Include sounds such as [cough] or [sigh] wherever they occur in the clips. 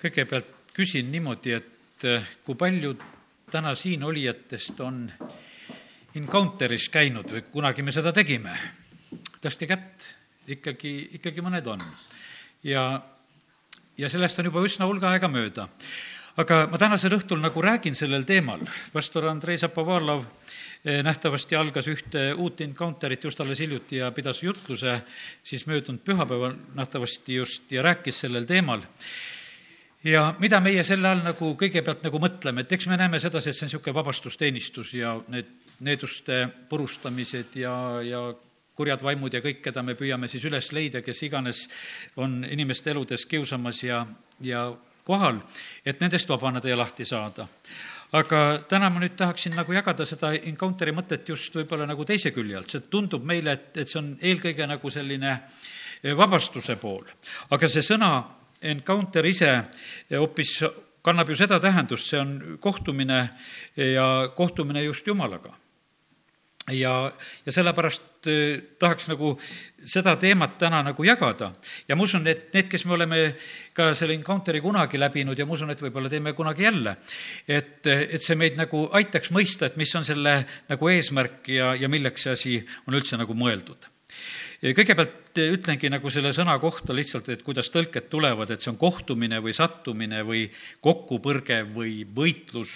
kõigepealt küsin niimoodi, et eh, kui palju täna siin olijatest on Encounteris käinud või kunagi me seda tegime? tõstke kätt, ikkagi, ikkagi mõned on. ja, ja sellest on juba üsna hulga aega mööda. aga ma tänasel õhtul nagu räägin sellel teemal, pastor Andrei Zapovalov eh, nähtavasti algas ühte uut encounter'it just alles hiljuti ja pidas jutluse siis möödunud pühapäeval nähtavasti just ja rääkis sellel teemal ja mida meie selle all nagu kõigepealt nagu mõtleme, et eks me näeme sedasi, et see on niisugune vabastusteenistus ja need needuste purustamised ja, ja kurjad vaimud ja kõik, keda me püüame siis üles leida, kes iganes on inimeste eludes kiusamas ja, ja kohal, et nendest vabaneda ja lahti saada. aga täna ma nüüd tahaksin nagu jagada seda Encounter'i mõtet just võib-olla nagu teise külje alt, see tundub meile, et, et see on eelkõige nagu selline vabastuse pool. aga see sõna encounter ise hoopis kannab ju seda tähendust, see on kohtumine ja kohtumine just Jumalaga. Ja, ja sellepärast eh, tahaks nagu seda teemat täna nagu jagada. Ja ma usun, et need, kes me oleme ka selle encounter'i kunagi läbinud ja ma usun, et võib-olla teeme kunagi jälle, et, et see meid nagu aitaks mõista, et mis on selle nagu eesmärk ja, ja milleks see asi on üldse nagu mõeldud kõigepealt ütlengi nagu selle sõna kohta lihtsalt, et kuidas tõlked tulevad, et see on kohtumine või sattumine või kokkupõrge või võitlus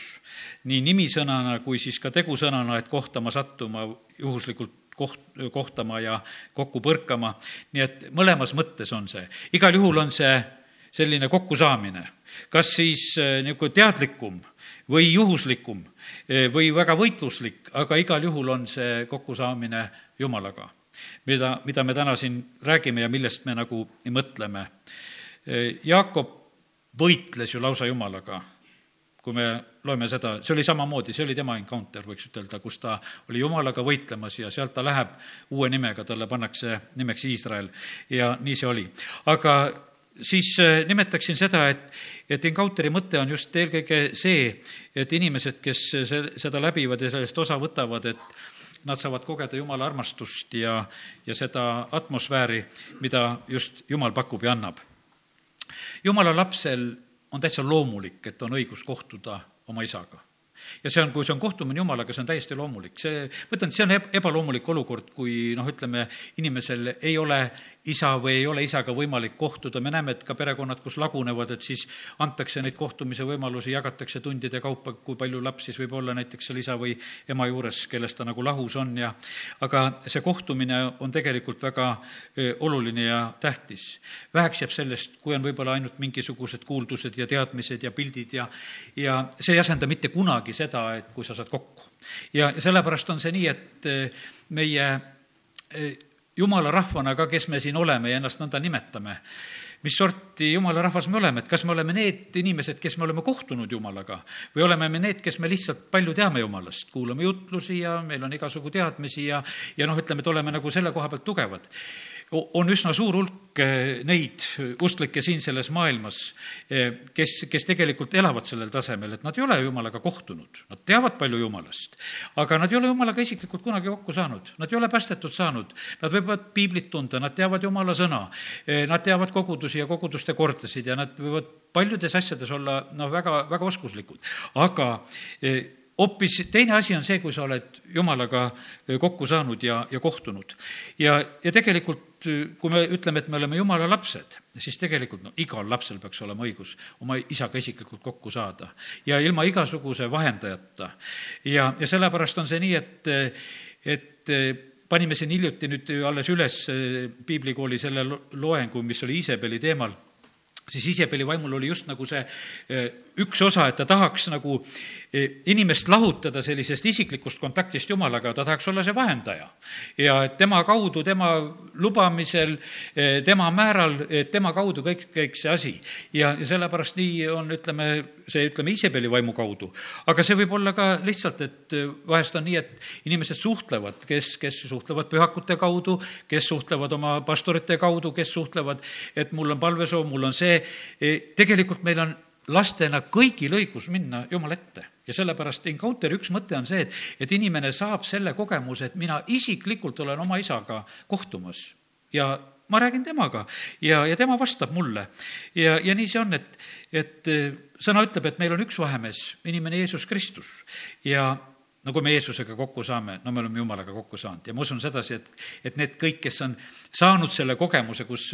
nii nimisõnana kui siis ka tegusõnana, et kohtama, sattuma, juhuslikult koht, kohtama ja kokku põrkama. nii et mõlemas mõttes on see. igal juhul on see selline kokkusaamine, kas siis eh, niisugune teadlikum või juhuslikum eh, või väga võitluslik, aga igal juhul on see kokkusaamine Jumalaga mida, mida me täna siin räägime ja millest me nagu mõtleme. Jaakob võitles ju lausa Jumalaga, kui me loeme seda, see oli samamoodi, see oli tema encounter, võiks ütelda, kus ta oli Jumalaga võitlemas ja sealt ta läheb uue nimega, talle pannakse nimeks Iisrael ja nii see oli. aga siis äh, nimetaksin seda, et, et encounter'i mõte on just eelkõige see, et inimesed, kes seda läbivad ja sellest osa võtavad, et nad saavad kogeda Jumala armastust ja, ja seda atmosfääri, mida just Jumal pakub ja annab. Jumala lapsel on täitsa loomulik, et on õigus kohtuda oma isaga ja see on, kui see on kohtumine Jumalaga, see on täiesti loomulik. see, ma ütlen, et see on ebaloomulik olukord, kui noh, ütleme, inimesel ei ole isa või ei ole isaga võimalik kohtuda, me näeme, et ka perekonnad, kus lagunevad, et siis antakse neid kohtumise võimalusi, jagatakse tundide kaupa, kui palju laps siis võib olla näiteks seal isa või ema juures, kellest ta nagu lahus on ja aga see kohtumine on tegelikult väga oluline ja tähtis. väheks jääb sellest, kui on võib-olla ainult mingisugused kuuldused ja teadmised ja pildid ja ja see ei asenda mitte kunagi seda, et kui sa saad kokku. ja, sellepärast on see nii, et meie jumala rahvana ka, kes me siin oleme ja ennast nõnda nimetame, mis sorti jumala rahvas me oleme, et kas me oleme need inimesed, kes me oleme kohtunud Jumalaga või oleme me need, kes me lihtsalt palju teame Jumalast, kuulame jutlusi ja meil on igasugu teadmisi ja, ja noh, ütleme, et oleme nagu selle koha pealt tugevad on üsna suur hulk eh, neid usklikke siin selles maailmas, eh, kes, kes tegelikult elavad sellel tasemel, et nad ei ole Jumalaga kohtunud, nad teavad palju Jumalast, aga nad ei ole Jumalaga isiklikult kunagi kokku saanud, nad ei ole päästetud saanud, nad võivad piiblit tunda, nad teavad Jumala sõna, eh, nad teavad kogudusi ja koguduste kordasid ja nad võivad paljudes asjades olla noh, väga, väga oskuslikud, aga hoopis teine asi on see, kui sa oled Jumalaga kokku saanud ja, ja kohtunud. ja, ja tegelikult kui me ütleme, et me oleme Jumala lapsed, siis tegelikult no igal lapsel peaks olema õigus oma isaga isiklikult kokku saada ja ilma igasuguse vahendajata. ja, ja sellepärast on see nii, et, et panime siin hiljuti nüüd alles üles piiblikooli selle loengu, mis oli Iisabeli teemal siis Iisabeli vaimul oli just nagu see üks osa, et ta tahaks nagu e, inimest lahutada sellisest isiklikust kontaktist Jumalaga, ta tahaks olla see vahendaja. ja et tema kaudu, tema lubamisel, e, tema määral, tema kaudu kõik, kõik see asi. ja, ja sellepärast nii on, ütleme, see, ütleme, Iisabeli vaimu kaudu. aga see võib olla ka lihtsalt, et vahest on nii, et inimesed suhtlevad, kes, kes suhtlevad pühakute kaudu, kes suhtlevad oma pastorite kaudu, kes suhtlevad, et mul on palvesoov, mul on see, tegelikult meil on lastena kõigil õigus minna Jumala ette. Ja sellepärast Encounteri üks mõte on see, et, et inimene saab selle kogemuse, et mina isiklikult olen oma isaga kohtumas. Ja ma räägin temaga. Ja, ja tema vastab mulle. ja, ja nii see on, et, et sõna ütleb, et meil on üks vahemees, inimene Jeesus Kristus. Ja no kui me Jeesusega kokku saame, no me oleme Jumalaga kokku saanud. Ja ma usun sedasi, et, et need kõik, kes on saanud selle kogemuse, kus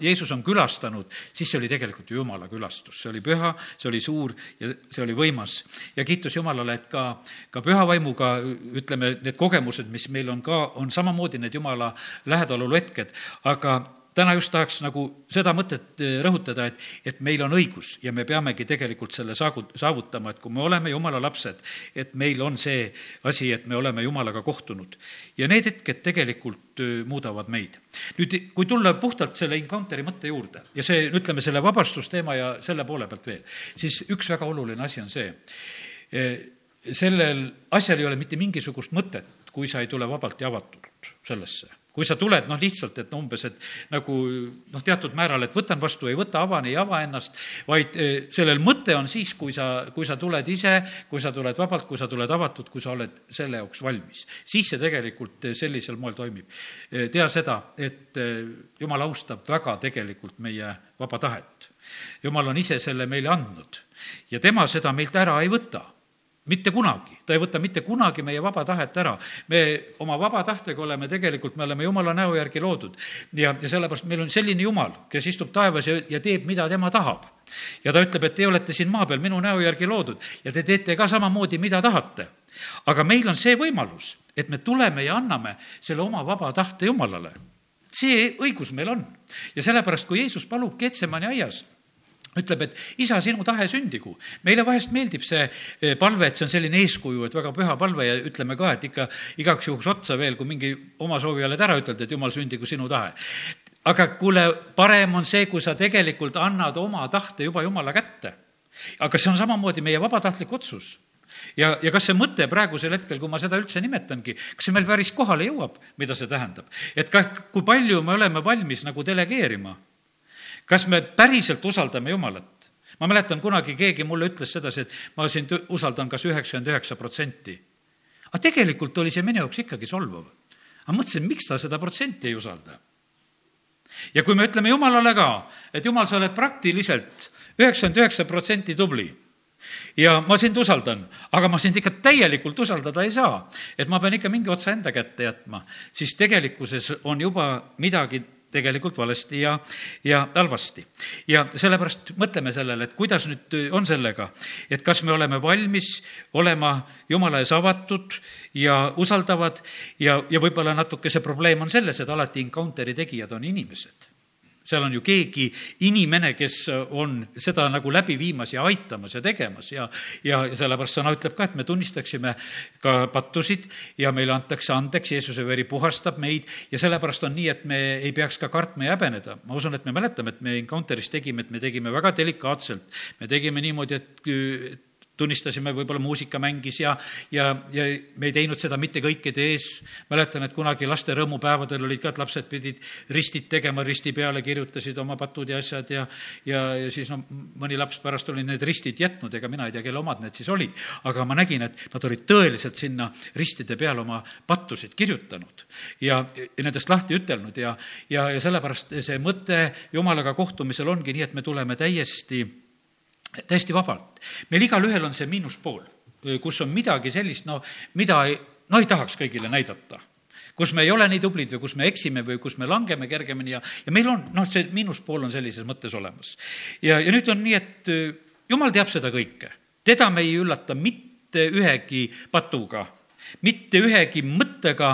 Jeesus on külastanud, siis see oli tegelikult ju Jumala külastus, see oli püha, see oli suur ja see oli võimas. ja kiitus Jumalale, et ka, ka püha vaimuga, ütleme, need kogemused, mis meil on ka, on samamoodi need Jumala lähedalolu hetked, aga täna just tahaks nagu seda mõtet eh, rõhutada, et, et meil on õigus ja me peamegi tegelikult selle saagu-, saavutama, et kui me oleme Jumala lapsed, et meil on see asi, et me oleme Jumalaga kohtunud. ja need hetked tegelikult eh, muudavad meid. nüüd, kui tulla puhtalt selle encounter'i mõtte juurde ja see, ütleme, selle vabastusteema ja selle poole pealt veel, siis üks väga oluline asi on see, eh, sellel asjal ei ole mitte mingisugust mõtet, kui sa ei tule vabalt ja avatult sellesse kui sa tuled, noh, lihtsalt, et umbes, et nagu noh, teatud määral, et võtan vastu, ei võta, avan, ei ava ennast, vaid eh, sellel mõte on siis, kui sa, kui sa tuled ise, kui sa tuled vabalt, kui sa tuled avatud, kui sa oled selle jaoks valmis. siis see tegelikult eh, sellisel moel toimib. Eh, tea seda, et jumal austab väga tegelikult meie vaba tahet. jumal on ise selle meile andnud ja tema seda meilt ära ei võta mitte kunagi, ta ei võta mitte kunagi meie vaba tahet ära. me oma vaba tahtega oleme tegelikult, me oleme Jumala näo järgi loodud ja, ja sellepärast meil on selline Jumal, kes istub taevas ja, ja teeb, mida tema tahab. ja ta ütleb, et te olete siin maa peal minu näo järgi loodud ja te teete ka samamoodi, mida tahate. aga meil on see võimalus, et me tuleme ja anname selle oma vaba tahte Jumalale. see õigus meil on ja sellepärast, kui Jeesus palub Ketsemani aias ütleb, et isa, sinu tahe sündigu. meile vahest meeldib see eh, palve, et see on selline eeskuju, et väga püha palve ja ütleme ka, et ikka igaks juhuks otsa veel, kui mingi oma soovi oled ära ütelnud, et jumal, sündigu sinu tahe. aga kuule, parem on see, kui sa tegelikult annad oma tahte juba jumala kätte. aga see on samamoodi meie vabatahtlik otsus ja, ja kas see mõte praegusel hetkel, kui ma seda üldse nimetangi, kas see meil päris kohale jõuab, mida see tähendab? et ka, kui palju me oleme valmis nagu delegeerima kas me päriselt usaldame Jumalat? ma mäletan, kunagi keegi mulle ütles sedasi, et ma sind usaldan kas üheksakümmend üheksa protsenti. aga tegelikult oli see minu jaoks ikkagi solvav. aga mõtlesin, miks ta seda protsenti ei usalda. ja kui me ütleme Jumalale ka, et Jumal, sa oled praktiliselt üheksakümmend üheksa protsenti tubli ja ma sind usaldan, aga ma sind ikka täielikult usaldada ei saa, et ma pean ikka mingi otsa enda kätte jätma, siis tegelikkuses on juba midagi tegelikult valesti ja, ja halvasti. ja sellepärast mõtleme sellele, et kuidas nüüd on sellega, et kas me oleme valmis olema Jumala ees avatud ja usaldavad ja, ja võib-olla natuke see probleem on selles, et alati encounter'i tegijad on inimesed seal on ju keegi inimene, kes on seda nagu läbi viimas ja aitamas ja tegemas ja, ja, ja sellepärast sõna ütleb ka, et me tunnistaksime ka pattusid ja meile antakse andeks, Jeesuse veri puhastab meid ja sellepärast on nii, et me ei peaks ka kartma ja häbeneda. ma usun, et me mäletame, et me Encounteris tegime, et me tegime väga delikaatselt, me tegime niimoodi, et tunnistasime, võib-olla muusika mängis ja, ja, ja me ei teinud seda mitte kõikide ees. mäletan, et kunagi laste rõõmupäevadel olid ka, et lapsed pidid ristid tegema, risti peale kirjutasid oma patud ja asjad ja, ja, ja siis no mõni laps pärast oli need ristid jätnud, ega mina ei tea, kelle omad need siis olid. aga ma nägin, et nad olid tõeliselt sinna ristide peale oma pattusid kirjutanud ja, ja nendest lahti ütelnud ja, ja, ja sellepärast see mõte Jumalaga kohtumisel ongi nii, et me tuleme täiesti täiesti vabalt. meil igalühel on see miinuspool, kus on midagi sellist, no mida ei, no ei tahaks kõigile näidata kus me ei ole nii tublid või kus me eksime või kus me langeme kergemini ja, ja meil on, noh, see miinuspool on sellises mõttes olemas. ja, ja nüüd on nii, et äh, jumal teab seda kõike. teda me ei üllata mitte ühegi patuga mitte ühegi mõttega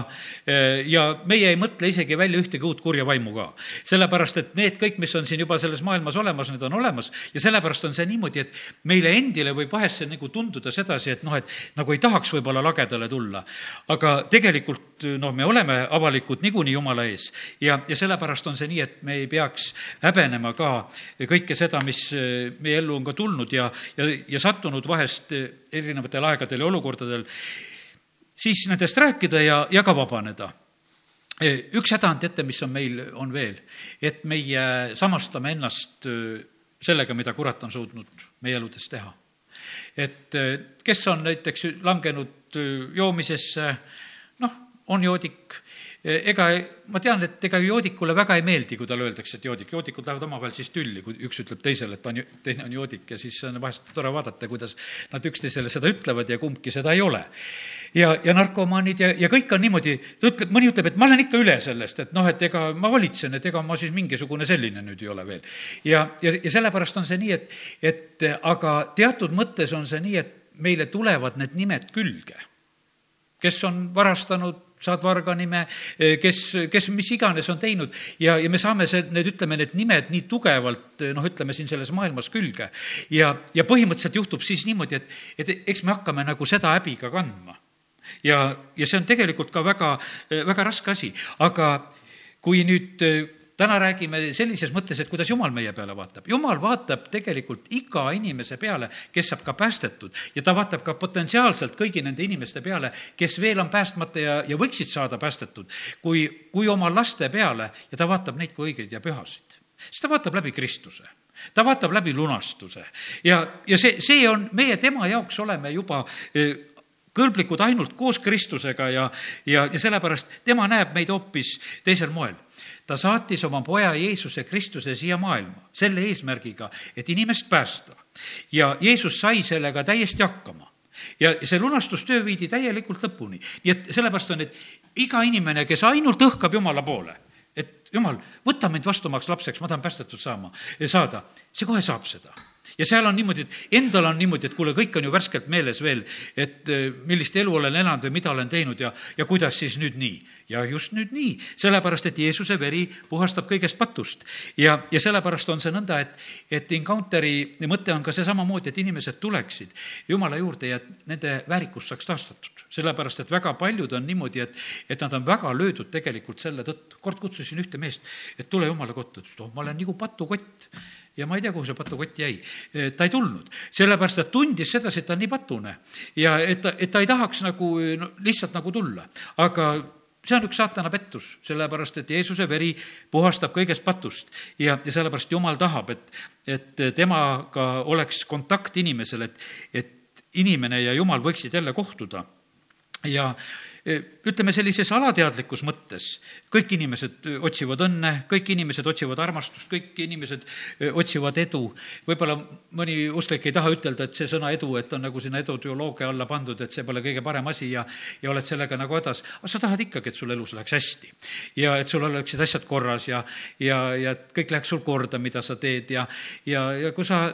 eh, ja meie ei mõtle isegi välja ühtegi uut kurja vaimu ka. sellepärast, et need kõik, mis on siin juba selles maailmas olemas, need on olemas ja sellepärast on see niimoodi, et meile endile võib vahest see nagu tunduda sedasi, et noh, et nagu ei tahaks võib-olla lagedale tulla. aga tegelikult noh, me oleme avalikud niikuinii Jumala ees ja, ja sellepärast on see nii, et me ei peaks häbenema ka kõike seda, mis eh, meie ellu on ka tulnud ja, ja, ja sattunud vahest erinevatel aegadel ja olukordadel siis nendest rääkida ja, ja ka vabaneda üks häda on, teate, mis on meil, on veel, et meie samastame ennast sellega, mida kurat on suutnud meie eludes teha. et kes on näiteks langenud joomisesse, noh, on joodik, ega ma tean, et ega joodikule väga ei meeldi, kui talle öeldakse, et joodik, joodikud lähevad omavahel siis tülli, kui üks ütleb teisele, et ta on, teine on joodik ja siis on vahest tore vaadata, kuidas nad üksteisele seda ütlevad ja kumbki seda ei ole. ja, ja narkomaanid ja, ja kõik on niimoodi, ta ütleb, mõni ütleb, et ma olen ikka üle sellest, et noh, et ega ma valitsen, et ega ma siis mingisugune selline nüüd ei ole veel. ja, ja, ja sellepärast on see nii, et, et aga teatud mõttes on see nii, et meile tulevad need nimed külge. kes on varastanud saad varga nime, eh, kes, kes mis iganes on teinud ja, ja me saame see, need, ütleme, need nimed nii tugevalt noh, ütleme siin selles maailmas külge. ja, ja põhimõtteliselt juhtub siis niimoodi, et, et eks me hakkame nagu seda häbi ka kandma. ja, ja see on tegelikult ka väga, väga raske asi, aga kui nüüd täna räägime sellises mõttes, et kuidas Jumal meie peale vaatab. Jumal vaatab tegelikult iga inimese peale, kes saab ka päästetud. Ja ta vaatab ka potentsiaalselt kõigi nende inimeste peale, kes veel on päästmata ja, ja võiksid saada päästetud, kui, kui oma laste peale ja ta vaatab neid kui õigeid ja pühasid. siis ta vaatab läbi Kristuse. Ta vaatab läbi lunastuse. Ja, ja see, see on, meie tema jaoks oleme juba eh, kõlblikud ainult koos Kristusega ja, ja, ja sellepärast tema näeb meid hoopis teisel moel ta saatis oma poja Jeesuse Kristuse siia maailma selle eesmärgiga, et inimest päästa. ja Jeesus sai sellega täiesti hakkama ja see lunastustöö viidi täielikult lõpuni. nii et sellepärast on, et iga inimene, kes ainult õhkab Jumala poole, et Jumal, võta mind vastu omaks lapseks, ma tahan päästetud saama, saada, see kohe saab seda ja seal on niimoodi, et endal on niimoodi, et kuule, kõik on ju värskelt meeles veel, et eh, millist elu olen elanud või mida olen teinud ja, ja kuidas siis nüüd nii. ja just nüüd nii, sellepärast et Jeesuse veri puhastab kõigest patust. ja, ja sellepärast on see nõnda, et, et Encounteri mõte on ka see samamoodi, et inimesed tuleksid Jumala juurde ja nende väärikus saaks taastatud. sellepärast, et väga paljud on niimoodi, et, et nad on väga löödud tegelikult selle tõttu. kord kutsusin ühte meest, et tule Jumala kotta, ta ütles, et oh, ma olen nagu patukott ja ma ei tea, kuhu see patukott jäi. ta ei tulnud, sellepärast ta tundis sedasi, et ta on nii patune. Ja et ta, et ta ei tahaks nagu no, lihtsalt nagu tulla, aga see on üks saatana pettus, sellepärast et Jeesuse veri puhastab kõigest patust. Ja, ja sellepärast Jumal tahab, et, et temaga oleks kontakt inimesel, et, et inimene ja Jumal võiksid jälle kohtuda ja ütleme sellises alateadlikus mõttes, kõik inimesed otsivad õnne, kõik inimesed otsivad armastust, kõik inimesed otsivad edu. võib-olla mõni usklik ei taha ütelda, et see sõna edu, et on nagu sinna eduteoloogia alla pandud, et see pole kõige parem asi ja, ja oled sellega nagu hädas. aga sa tahad ikkagi, et sul elus läheks hästi. ja et sul oleksid asjad korras ja, ja, ja et kõik läheks sul korda, mida sa teed ja, ja, ja kui sa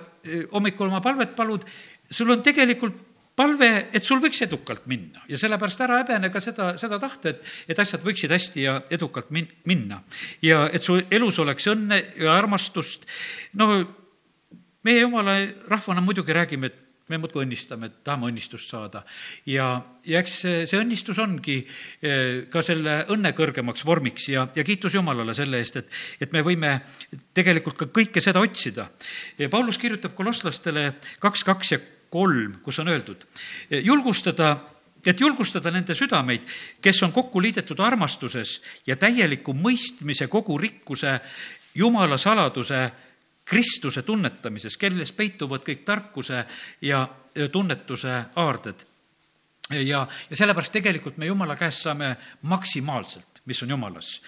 hommikul oma palvet palud, sul on tegelikult palve, et sul võiks edukalt minna ja sellepärast ära häbene ka seda, seda tahta, et, et asjad võiksid hästi ja edukalt min-, minna. ja et su elus oleks õnne ja armastust. no meie jumala rahvana muidugi räägime, et me muudkui õnnistame, et tahame õnnistust saada. ja, ja eks see, see õnnistus ongi eh, ka selle õnne kõrgemaks vormiks ja, ja kiitus Jumalale selle eest, et, et me võime tegelikult ka kõike seda otsida. Paulus kirjutab kolosslastele kaks, kaks ja kolm, kus on öeldud, julgustada et julgustada nende südameid, kes on kokku liidetud armastuses ja täieliku mõistmise kogu rikkuse Jumala saladuse Kristuse tunnetamises, kelles peituvad kõik tarkuse ja tunnetuse aarded. ja, ja sellepärast tegelikult me Jumala käest saame maksimaalselt, mis on Jumalas.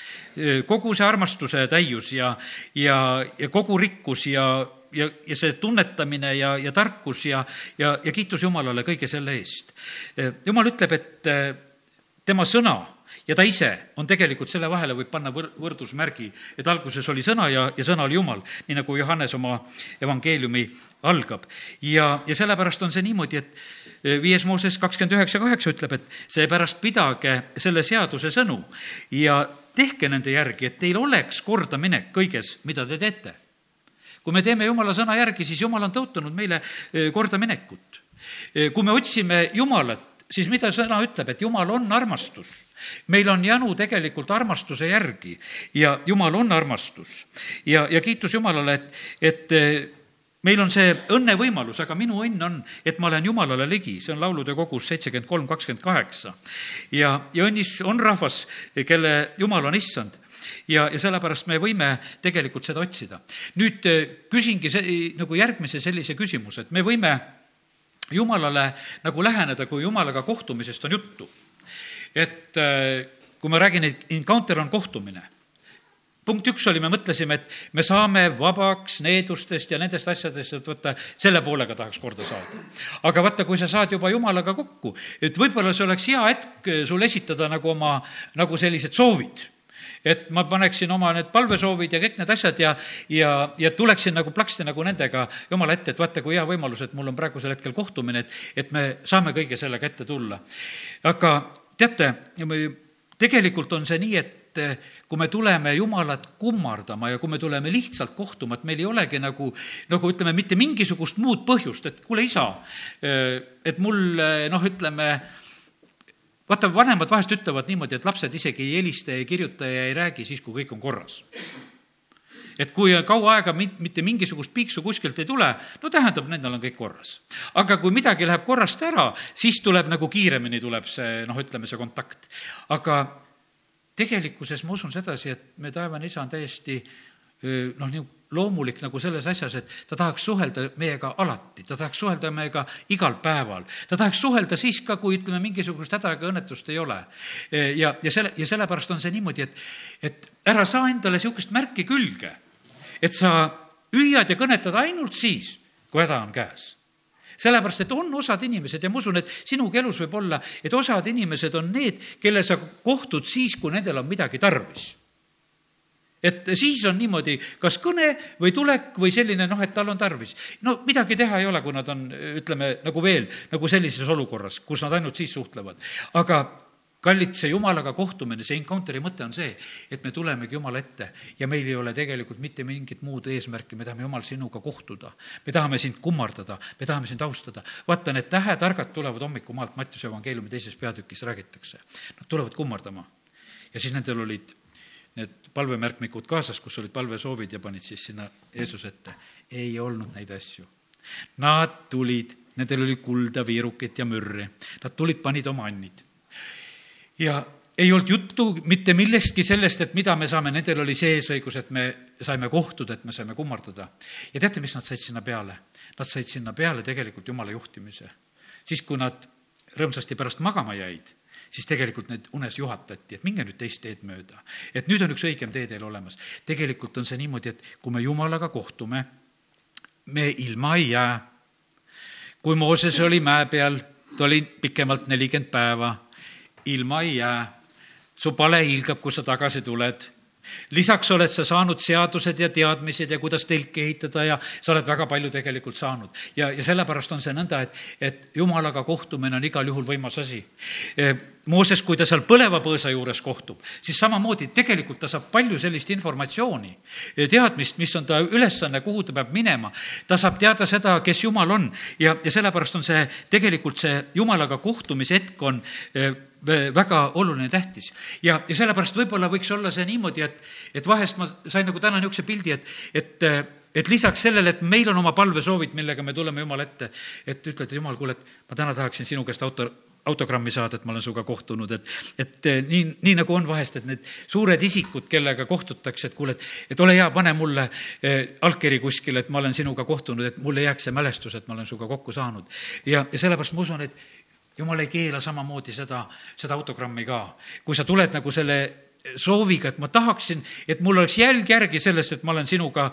kogu see armastuse täius ja, ja, ja kogu rikkus ja ja, ja see tunnetamine ja, ja tarkus ja, ja, ja kiitus Jumalale kõige selle eest. Jumal ütleb, et eh, tema sõna ja ta ise on tegelikult, selle vahele võib panna võr-, võrdusmärgi, et alguses oli sõna ja, ja sõna oli Jumal, nii nagu Johannes oma evangeeliumi algab. ja, ja sellepärast on see niimoodi, et eh, viies Mooses kakskümmend üheksa kaheksa ütleb, et seepärast pidage selle seaduse sõnu ja tehke nende järgi, et teil oleks kordaminek kõiges, mida te teete kui me teeme Jumala sõna järgi, siis Jumal on tõotanud meile eh, kordaminekut. Eh, kui me otsime Jumalat, siis mida sõna ütleb, et Jumal on armastus. meil on janu tegelikult armastuse järgi ja Jumal on armastus. ja, ja kiitus Jumalale, et, et eh, meil on see õnnevõimalus, aga minu õnn on, et ma olen Jumalale ligi, see on laulude kogus seitsekümmend kolm, kakskümmend kaheksa. ja, ja õnnis on rahvas, kelle Jumal on issand ja, ja sellepärast me võime tegelikult seda otsida. nüüd äh, küsingi see, nagu järgmise sellise küsimuse, et me võime Jumalale nagu läheneda, kui Jumalaga kohtumisest on juttu. et äh, kui ma räägin, et encounter on kohtumine punkt üks oli, me mõtlesime, et me saame vabaks needustest ja nendest asjadest, et võtta, selle poolega tahaks korda saada. aga vaata, kui sa saad juba jumalaga kokku, et võib-olla see oleks hea hetk sul esitada nagu oma, nagu sellised soovid et ma paneksin oma need palvesoovid ja kõik need asjad ja, ja, ja tuleksin nagu plaksti nagu nendega jumala ette, et vaata, kui hea võimalus, et mul on praegusel hetkel kohtumine, et, et me saame kõige sellega ette tulla. aga teate, tegelikult on see nii, et kui me tuleme Jumalat kummardama ja kui me tuleme lihtsalt kohtuma, et meil ei olegi nagu, nagu ütleme, mitte mingisugust muud põhjust, et kuule, isa, et mul noh, ütleme, vaata, vanemad vahest ütlevad niimoodi, et lapsed isegi ei helista ja ei kirjuta ja ei räägi siis, kui kõik on korras. et kui kaua aega mitte mingisugust piiksu kuskilt ei tule, no tähendab, nendel on kõik korras. aga kui midagi läheb korrast ära, siis tuleb nagu kiiremini tuleb see, noh, ütleme, see kontakt. aga tegelikkuses ma usun sedasi, et me taevane isa on täiesti noh, nii loomulik nagu selles asjas, et ta tahaks suhelda meiega alati, ta tahaks suhelda meiega igal päeval. ta tahaks suhelda siis ka, kui ütleme, mingisugust häda ega õnnetust ei ole. ja, ja selle, ja sellepärast on see niimoodi, et, et ära saa endale niisugust märki külge, et sa hüüad ja kõnetad ainult siis, kui häda on käes sellepärast, et on osad inimesed ja ma usun, et sinugi elus võib olla, et osad inimesed on need, kelle sa kohtud siis, kui nendel on midagi tarvis et siis on niimoodi, kas kõne või tulek või selline noh, et tal on tarvis. no midagi teha ei ole, kui nad on, ütleme, nagu veel nagu sellises olukorras, kus nad ainult siis suhtlevad. aga kallid, see Jumalaga kohtumine, see encounter'i mõte on see, et me tulemegi Jumala ette ja meil ei ole tegelikult mitte mingit muud eesmärki, me tahame, Jumal, sinuga kohtuda. me tahame sind kummardada, me tahame sind austada. vaata, need tähetargad tulevad hommikumaalt, Mattiuse evangeeliumi teises peatükis räägitakse. Nad tulevad kummardama. ja siis nendel olid need palvemärkmikud kaasas, kus olid palvesoovid ja panid siis sinna Jeesuse ette. ei olnud neid asju. Nad tulid, nendel oli kulda, viirukit ja mürri. Nad tulid, panid oma annid ja ei olnud juttu mitte millestki sellest, et mida me saame, nendel oli see eesõigus, et me saime kohtuda, et me saime kummardada. ja teate, mis nad said sinna peale? Nad said sinna peale tegelikult Jumala juhtimise. siis, kui nad rõõmsasti pärast magama jäid, siis tegelikult need unes juhatati, et minge nüüd teist teed mööda. et nüüd on üks õigem tee teil olemas. tegelikult on see niimoodi, et kui me Jumalaga kohtume, me ilma ei jää. kui Mooses oli mäe peal, ta oli pikemalt nelikümmend päeva ilma ei jää. su pale hiilgab, kui sa tagasi tuled lisaks oled sa saanud seadused ja teadmised ja kuidas telki ehitada ja sa oled väga palju tegelikult saanud. ja, ja sellepärast on see nõnda, et, et jumalaga kohtumine on igal juhul võimas asi. E, Mooses, kui ta seal põleva põõsa juures kohtub, siis samamoodi tegelikult ta saab palju sellist informatsiooni, teadmist, mis on ta ülesanne, kuhu ta peab minema. ta saab teada seda, kes Jumal on ja, ja sellepärast on see, tegelikult see Jumalaga kohtumise hetk on e, väga oluline, tähtis. ja, ja sellepärast võib-olla võiks olla see niimoodi, et, et vahest ma sain nagu täna niisuguse pildi, et, et et lisaks sellele, et meil on oma palvesoovid, millega me tuleme Jumala ette, et ütled, Jumal, kuule, et ma täna tahaksin sinu käest auto, autogrammi saada, et ma olen sinuga kohtunud, et, et nii, nii nagu on vahest, et need suured isikud, kellega kohtutakse, et kuule, et, et ole hea, pane mulle eh, allkiri kuskile, et ma olen sinuga kohtunud, et mulle jääks see mälestus, et ma olen sinuga kokku saanud. ja, ja sellepärast ma usun, et jumal ei keela samamoodi seda, seda autogrammi ka. kui sa tuled nagu selle sooviga, et ma tahaksin, et mul oleks jälg järgi sellest, et ma olen sinuga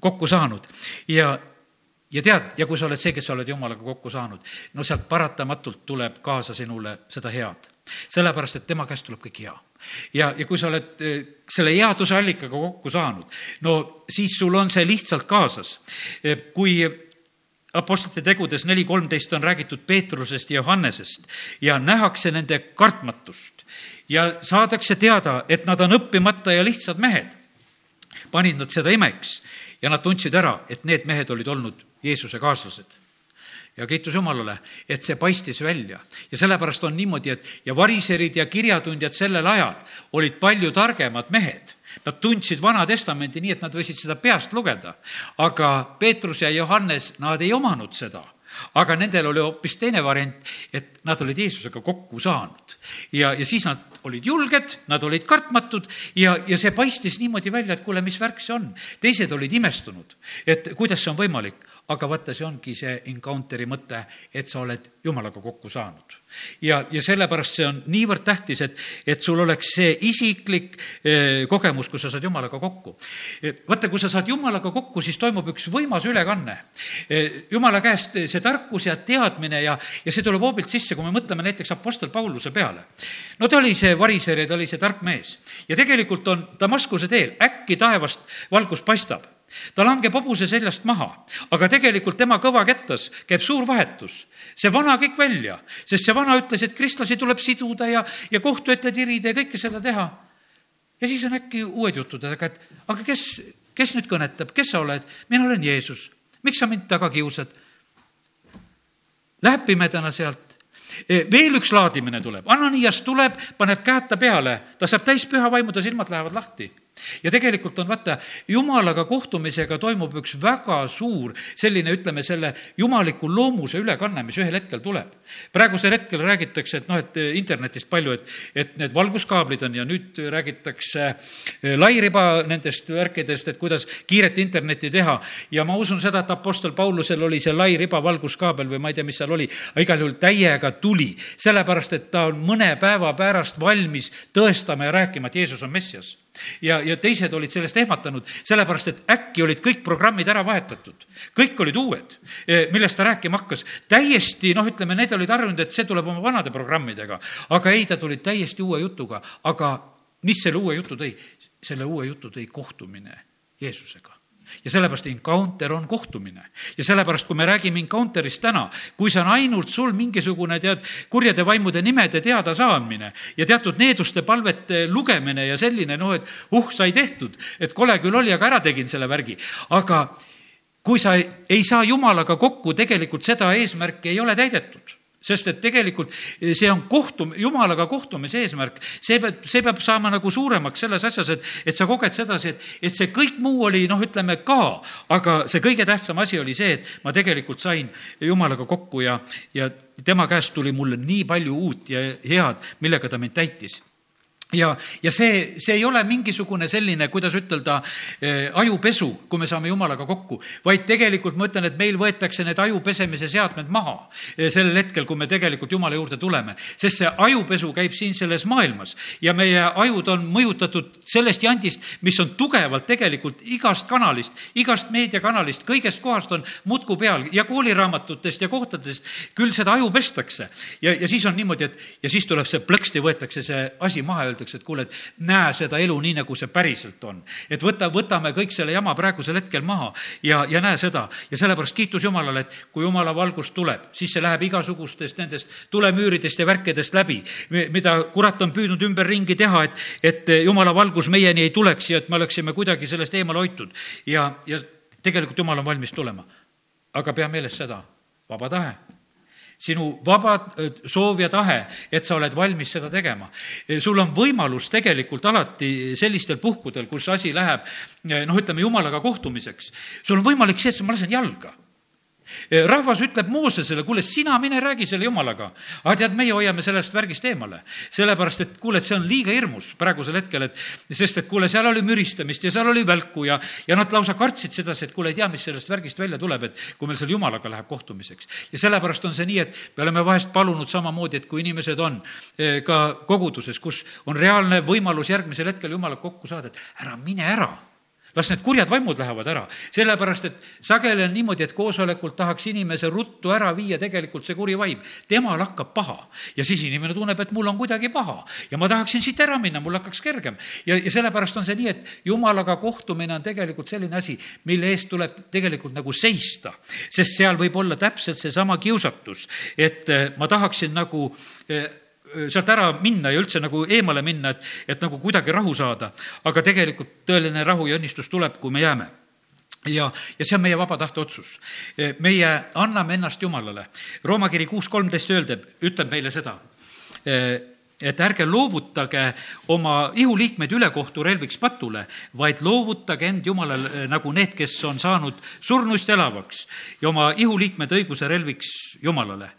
kokku saanud ja ja tead, ja kui sa oled see, kes sa oled Jumalaga kokku saanud, no sealt paratamatult tuleb kaasa sinule seda head. sellepärast, et tema käest tuleb kõik hea. ja, ja kui sa oled selle headuse allikaga kokku saanud, no siis sul on see lihtsalt kaasas. kui Apostlite tegudes neli kolmteist on räägitud Peetrusest ja Johannesest ja nähakse nende kartmatust ja saadakse teada, et nad on õppimata ja lihtsad mehed. panid nad seda imeks ja nad tundsid ära, et need mehed olid olnud Jeesuse kaaslased ja kiitus Jumalale, et see paistis välja. ja sellepärast on niimoodi, et ja variserid ja kirjatundjad sellel ajal olid palju targemad mehed. Nad tundsid Vana Testamendi nii, et nad võisid seda peast lugeda. aga Peetrus ja Johannes, nad ei omanud seda aga nendel oli hoopis teine variant, et nad olid Jeesusega kokku saanud. ja, ja siis nad olid julged, nad olid kartmatud ja, ja see paistis niimoodi välja, et kuule, mis värk see on. teised olid imestunud, et kuidas see on võimalik aga vaata, see ongi see encounter'i mõte, et sa oled Jumalaga kokku saanud. ja, ja sellepärast see on niivõrd tähtis, et, et sul oleks see isiklik eh, kogemus, kus sa saad Jumalaga kokku. vaata, kui sa saad Jumalaga kokku, siis toimub üks võimas ülekanne. Eh, Jumala käest see tarkus ja teadmine ja, ja see tuleb hoobilt sisse, kui me mõtleme näiteks Apostel Pauluse peale. no ta oli see variser ja ta oli see tark mees ja tegelikult on Damaskuse teel, äkki taevast valgus paistab ta langeb hobuse seljast maha, aga tegelikult tema kõva kettas käib suur vahetus. see vana kõik välja, sest see vana ütles, et kristlasi tuleb siduda ja, ja kohtu ette tirida ja kõike seda teha. ja siis on äkki uued jutud, aga et aga kes, kes nüüd kõnetab, kes sa oled? mina olen Jeesus. miks sa mind taga kiusad? Läheb pimedana sealt e, veel üks laadimine tuleb, Ananias tuleb, paneb käed ta peale, ta saab täis püha vaimu, ta silmad lähevad lahti ja tegelikult on vaata, jumalaga kohtumisega toimub üks väga suur selline, ütleme, selle jumaliku loomuse ülekanne, mis ühel hetkel tuleb. praegusel hetkel räägitakse, et noh, et internetist palju, et, et need valguskaablid on ja nüüd räägitakse eh, lairiba nendest värkidest, et kuidas kiiret internetti teha. ja ma usun seda, et Apostel Paulusel oli see lairiba valguskaabel või ma ei tea, mis seal oli, igal juhul täiega tuli, sellepärast et ta on mõne päeva pärast valmis tõestama ja rääkima, et Jeesus on Messias ja, ja teised olid sellest ehmatanud, sellepärast et äkki olid kõik programmid ära vahetatud. kõik olid uued, e, millest ta rääkima hakkas. täiesti, noh, ütleme, need olid harjunud, et see tuleb oma vanade programmidega, aga ei, ta tuli täiesti uue jutuga. aga mis selle uue jutu tõi? selle uue jutu tõi kohtumine Jeesusega ja sellepärast encounter on kohtumine. ja sellepärast, kui me räägime encounter'ist täna, kui see on ainult sul mingisugune, tead, kurjade vaimude nimede teadasaamine ja teatud needuste palvete lugemine ja selline, noh, et uh, sai tehtud, et kole küll oli, aga ära tegin selle värgi, aga kui sa ei saa Jumalaga kokku, tegelikult seda eesmärki ei ole täidetud sest et tegelikult see on kohtum-, jumalaga kohtumise eesmärk, see peab, see peab saama nagu suuremaks selles asjas, et, et sa koged sedasi, et, et see kõik muu oli noh, ütleme ka, aga see kõige tähtsam asi oli see, et ma tegelikult sain jumalaga kokku ja, ja tema käest tuli mulle nii palju uut ja head, millega ta mind täitis ja, ja see, see ei ole mingisugune selline, kuidas ütelda äh,, ajupesu, kui me saame jumalaga kokku, vaid tegelikult ma ütlen, et meil võetakse need aju pesemise seadmed maha äh, sellel hetkel, kui me tegelikult jumala juurde tuleme. sest see ajupesu käib siin selles maailmas ja meie ajud on mõjutatud sellest jandist, mis on tugevalt tegelikult igast kanalist, igast meediakanalist, kõigest kohast on muudkui peal ja kooliraamatutest ja kohtadest küll seda aju pestakse. ja, ja siis on niimoodi, et ja siis tuleb see plõksti, võetakse see asi maha ja öeldakse, öeldakse, et kuule, et näe seda elu nii, nagu see päriselt on. et võta, võtame kõik selle jama praegusel hetkel maha ja, ja näe seda. ja sellepärast kiitus Jumalale, et kui Jumala valgus tuleb, siis see läheb igasugustest nendest tulemüüridest ja värkidest läbi, mida kurat on püüdnud ümberringi teha, et, et Jumala valgus meieni ei tuleks ja et me oleksime kuidagi sellest eemale hoitud. ja, ja tegelikult Jumal on valmis tulema. aga pea meeles seda, vaba tahe sinu vaba äh, soov ja tahe, et sa oled valmis seda tegema. Äh, sul on võimalus tegelikult alati sellistel puhkudel, kus asi läheb äh, noh, ütleme jumalaga kohtumiseks, sul on võimalik see, et ma lasen jalga rahvas ütleb Moosesele, kuule, sina mine räägi selle jumalaga. aga tead, meie hoiame sellest värgist eemale. sellepärast, et kuule, et see on liiga hirmus praegusel hetkel, et sest et kuule, seal oli müristamist ja seal oli välku ja, ja nad lausa kartsid sedasi, et kuule, ei tea, mis sellest värgist välja tuleb, et kui meil seal jumalaga läheb kohtumiseks. ja sellepärast on see nii, et me oleme vahest palunud samamoodi, et kui inimesed on eh, ka koguduses, kus on reaalne võimalus järgmisel hetkel jumalaga kokku saada, et ära mine ära las need kurjad vaimud lähevad ära, sellepärast et sageli on niimoodi, et koosolekult tahaks inimese ruttu ära viia tegelikult see kuri vaim. temal hakkab paha ja siis inimene tunneb, et mul on kuidagi paha ja ma tahaksin siit ära minna, mul hakkaks kergem. ja, ja sellepärast on see nii, et jumalaga kohtumine on tegelikult selline asi, mille eest tuleb tegelikult nagu seista, sest seal võib olla täpselt seesama kiusatus, et eh, ma tahaksin nagu eh, sealt ära minna ja üldse nagu eemale minna, et, et nagu kuidagi rahu saada. aga tegelikult tõeline rahu ja õnnistus tuleb, kui me jääme ja, ja see on meie vaba tahte otsus. meie anname ennast Jumalale. Rooma kiri kuus kolmteist öeldeb, ütleb meile seda, et ärge loovutage oma ihuliikmeid ülekohtu relviks patule, vaid loovutage end Jumalale nagu need, kes on saanud surnuist elavaks ja oma ihuliikmed õiguse relviks Jumalale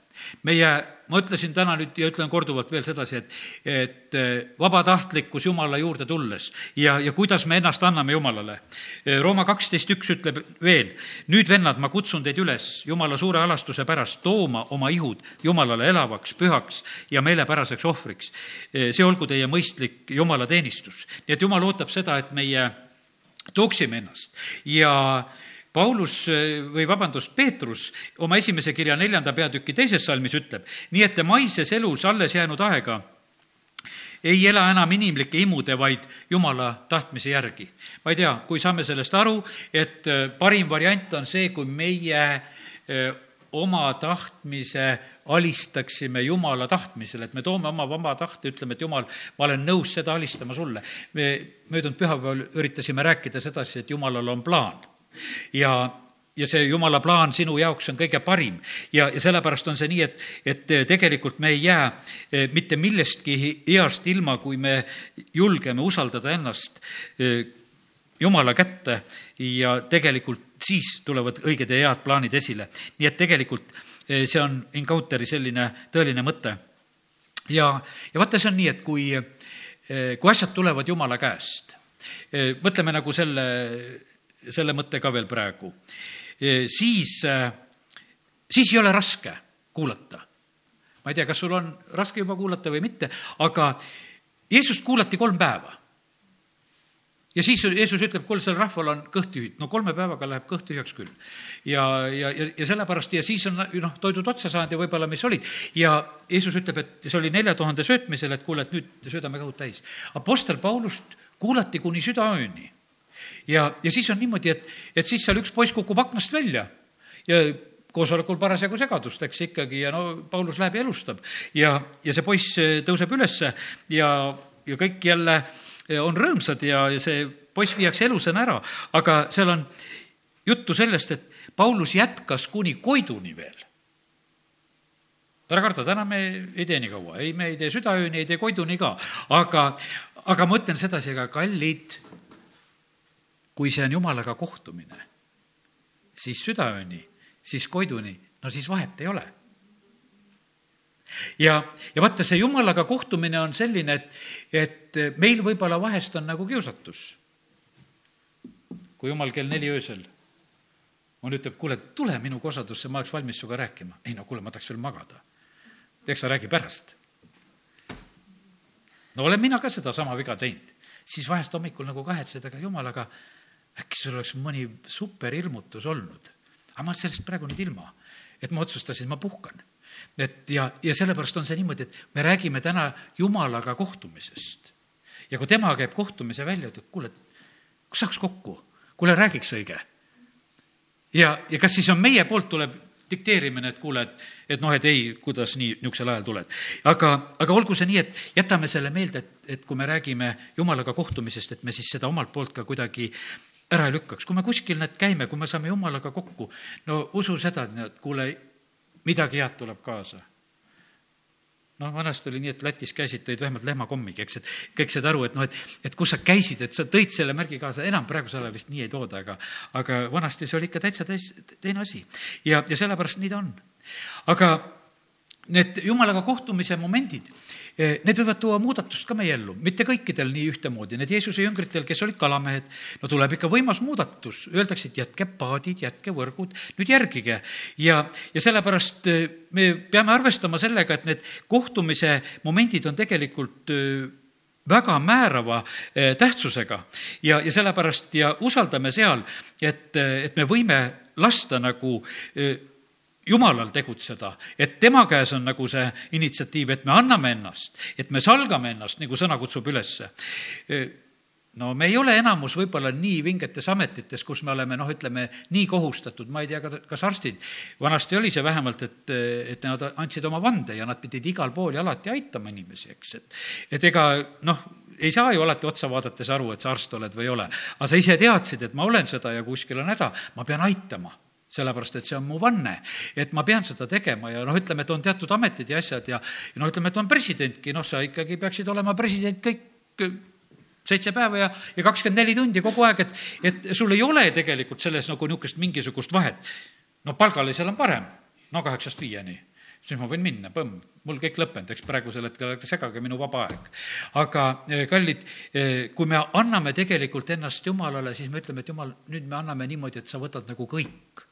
meie, ma ütlesin täna nüüd ja ütlen korduvalt veel sedasi, et, et eh, vabatahtlikkus Jumala juurde tulles ja, ja kuidas me ennast anname Jumalale. Eh, Rooma kaksteist üks ütleb veel, nüüd vennad, ma kutsun teid üles Jumala suure alastuse pärast tooma oma ihud Jumalale elavaks, pühaks ja meelepäraseks ohvriks. Eh, see olgu teie mõistlik Jumala teenistus. nii et Jumal ootab seda, et meie tooksime ennast ja Paulus või vabandust, Peetrus oma esimese kirja neljanda peatüki teises salmis ütleb, nii et te maises elus alles jäänud aega ei ela enam inimlike imude, vaid Jumala tahtmise järgi. ma ei tea, kui saame sellest aru, et äh, parim variant on see, kui meie äh, oma tahtmise alistaksime Jumala tahtmisele, et me toome oma vaba tahte, ütleme, et Jumal, ma olen nõus seda alistama sulle. me möödunud pühapäeval üritasime rääkida sedasi, et Jumalal on plaan ja, ja see jumala plaan sinu jaoks on kõige parim. ja, ja sellepärast on see nii, et, et tegelikult me ei jää eh, mitte millestki heast ilma, kui me julgeme usaldada ennast eh, jumala kätte ja tegelikult siis tulevad õiged ja head plaanid esile. nii et tegelikult eh, see on Encounter'i selline tõeline mõte. ja, ja vaata, see on nii, et kui, kui asjad tulevad jumala käest, mõtleme nagu selle selle mõtte ka veel praegu, e, siis, e, siis ei ole raske kuulata. ma ei tea, kas sul on raske juba kuulata või mitte, aga Jeesust kuulati kolm päeva. ja siis Jeesus ütleb, kuule, sellel rahval on kõht tühi. no kolme päevaga läheb kõht tühjaks küll. ja, ja, ja, ja sellepärast ja siis on noh, toidud otsa saanud ja võib-olla mis olid. ja Jeesus ütleb, et see oli nelja tuhande söötmisel, et kuule, et nüüd söödame kõhud täis. Apostel Paulust kuulati kuni südaööni ja, ja siis on niimoodi, et, et siis seal üks poiss kukub aknast välja ja koosolekul parasjagu segadust, eks ikkagi, ja no Paulus läheb ja elustab. ja, ja see poiss eh, tõuseb ülesse ja, ja kõik jälle eh, on rõõmsad ja, ja see poiss viiakse elusana ära, aga seal on juttu sellest, et Paulus jätkas kuni Koiduni veel. ära karda, täna me ei tee nii kaua, ei, me ei tee südaööni, ei tee Koiduni ka, aga, aga ma ütlen sedasi, aga kallid kui see on jumalaga kohtumine, siis südaööni, siis Koiduni, no siis vahet ei ole. ja, ja vaata, see jumalaga kohtumine on selline, et, et meil võib-olla vahest on nagu kiusatus. kui jumal kell neli öösel on, ütleb, kuule, tule minu kosadusse, ma oleks valmis sinuga rääkima. ei no kuule, ma tahaks veel magada. eks ta räägi pärast. no olen mina ka sedasama viga teinud. siis vahest hommikul nagu kahetsed, aga jumal, aga äkki sul oleks mõni superilmutus olnud. aga ma olen sellest praegu nüüd ilma, et ma otsustasin, ma puhkan. et ja, ja sellepärast on see niimoodi, et me räägime täna Jumalaga kohtumisest. ja kui tema käib kohtumise välja, ütleb, kuule, kus saaks kokku? kuule, räägiks õige. ja, ja kas siis on meie poolt, tuleb dikteerimine, et kuule, et, et noh, et ei, kuidas nii niisugusel ajal tuled. aga, aga olgu see nii, et jätame selle meelde, et, et kui me räägime Jumalaga kohtumisest, et me siis seda omalt poolt ka kuidagi ära ei lükkaks. kui me kuskil need käime, kui me saame jumalaga kokku, no usu seda, et kuule, midagi head tuleb kaasa noh, vanasti oli nii, et Lätis käisid, tõid vähemalt lehmakommigi, eks, et kõik said aru, et noh, et, et kus sa käisid, et sa tõid selle märgi kaasa, enam praegusel ajal vist nii ei tooda, aga, aga vanasti see oli ikka täitsa täis, teine asi. ja, ja sellepärast nii ta on. aga need jumalaga kohtumise momendid need võivad tuua muudatust ka meie ellu, mitte kõikidel nii ühtemoodi, need Jeesuse jüngritel, kes olid kalamehed, no tuleb ikka võimas muudatus, öeldakse, et jätke paadid, jätke võrgud, nüüd järgige. ja, ja sellepärast eh, me peame arvestama sellega, et need kohtumise momendid on tegelikult eh, väga määrava tähtsusega. Ja, ja sellepärast ja usaldame seal, et, et me võime lasta nagu jumalal tegutseda, et tema käes on nagu see initsiatiiv, et me anname ennast, et me salgame ennast, nagu sõna kutsub ülesse. no me ei ole enamus võib-olla nii vingetes ametites, kus me oleme noh, ütleme nii kohustatud, ma ei tea, kas arstid, vanasti oli see vähemalt, et, et nad andsid oma vande ja nad pidid igal pool ja alati aitama inimesi, eks, et et ega noh, ei saa ju alati otsa vaadates aru, et sa arst oled või ei ole. aga sa ise teadsid, et ma olen seda ja kuskil on häda, ma pean aitama sellepärast et see on mu vanne, et ma pean seda tegema ja noh, ütleme, et on teatud ametid ja asjad ja, ja noh, ütleme, et on presidentki, noh, sa ikkagi peaksid olema president kõik seitse päeva ja, ja kakskümmend neli tundi kogu aeg, et, et sul ei ole tegelikult selles nagu niisugust mingisugust vahet. no palgalisel on parem, no kaheksast viieni siis ma võin minna, põmm, mul kõik lõppenud, eks praegusel hetkel segage minu vaba aeg. aga kallid, kui me anname tegelikult ennast Jumalale, siis me ütleme, et Jumal, nüüd me anname niimoodi, et sa võtad nagu kõik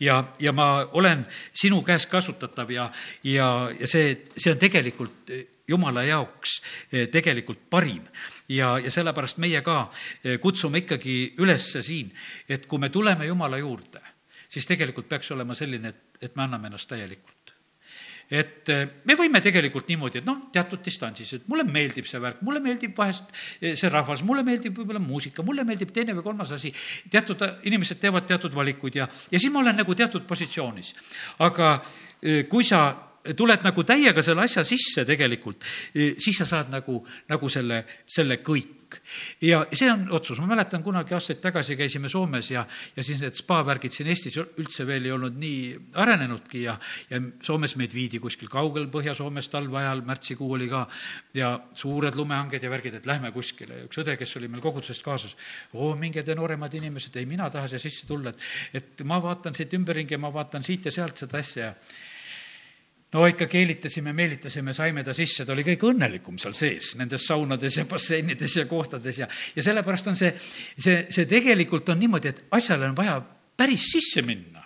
ja, ja ma olen sinu käes kasutatav ja, ja, ja see, see on tegelikult jumala jaoks tegelikult parim. ja, ja sellepärast meie ka kutsume ikkagi üles siin, et kui me tuleme Jumala juurde, siis tegelikult peaks olema selline, et, et me anname ennast täielikult et eh, me võime tegelikult niimoodi, et noh, teatud distantsis, et mulle meeldib see värk, mulle meeldib vahest eh, see rahvas, mulle meeldib võib-olla muusika, mulle meeldib teine või kolmas asi. teatud inimesed teevad teatud valikuid ja, ja siis ma olen nagu teatud positsioonis. aga eh, kui sa tuled nagu täiega selle asja sisse tegelikult, siis sa saad nagu, nagu selle, selle kõik. Ja see on otsus, ma mäletan kunagi aastaid tagasi käisime Soomes ja, ja siis need spa-värgid siin Eestis üldse veel ei olnud nii arenenudki ja, ja Soomes meid viidi kuskil kaugel Põhja-Soomes talve ajal, märtsikuu oli ka, ja suured lumehanged ja värgid, et lähme kuskile. Ja üks õde, kes oli meil kogudusest kaasas, oo, minge te nooremad inimesed, ei, mina tahan siia sisse tulla, et, et ma vaatan siit ümberringi ja ma vaatan siit ja sealt seda asja. ja no ikka keelitasime, meelitasime, saime ta sisse, ta oli kõige õnnelikum seal sees, nendes saunades ja basseinides ja kohtades ja, ja sellepärast on see, see, see tegelikult on niimoodi, et asjale on vaja päris sisse minna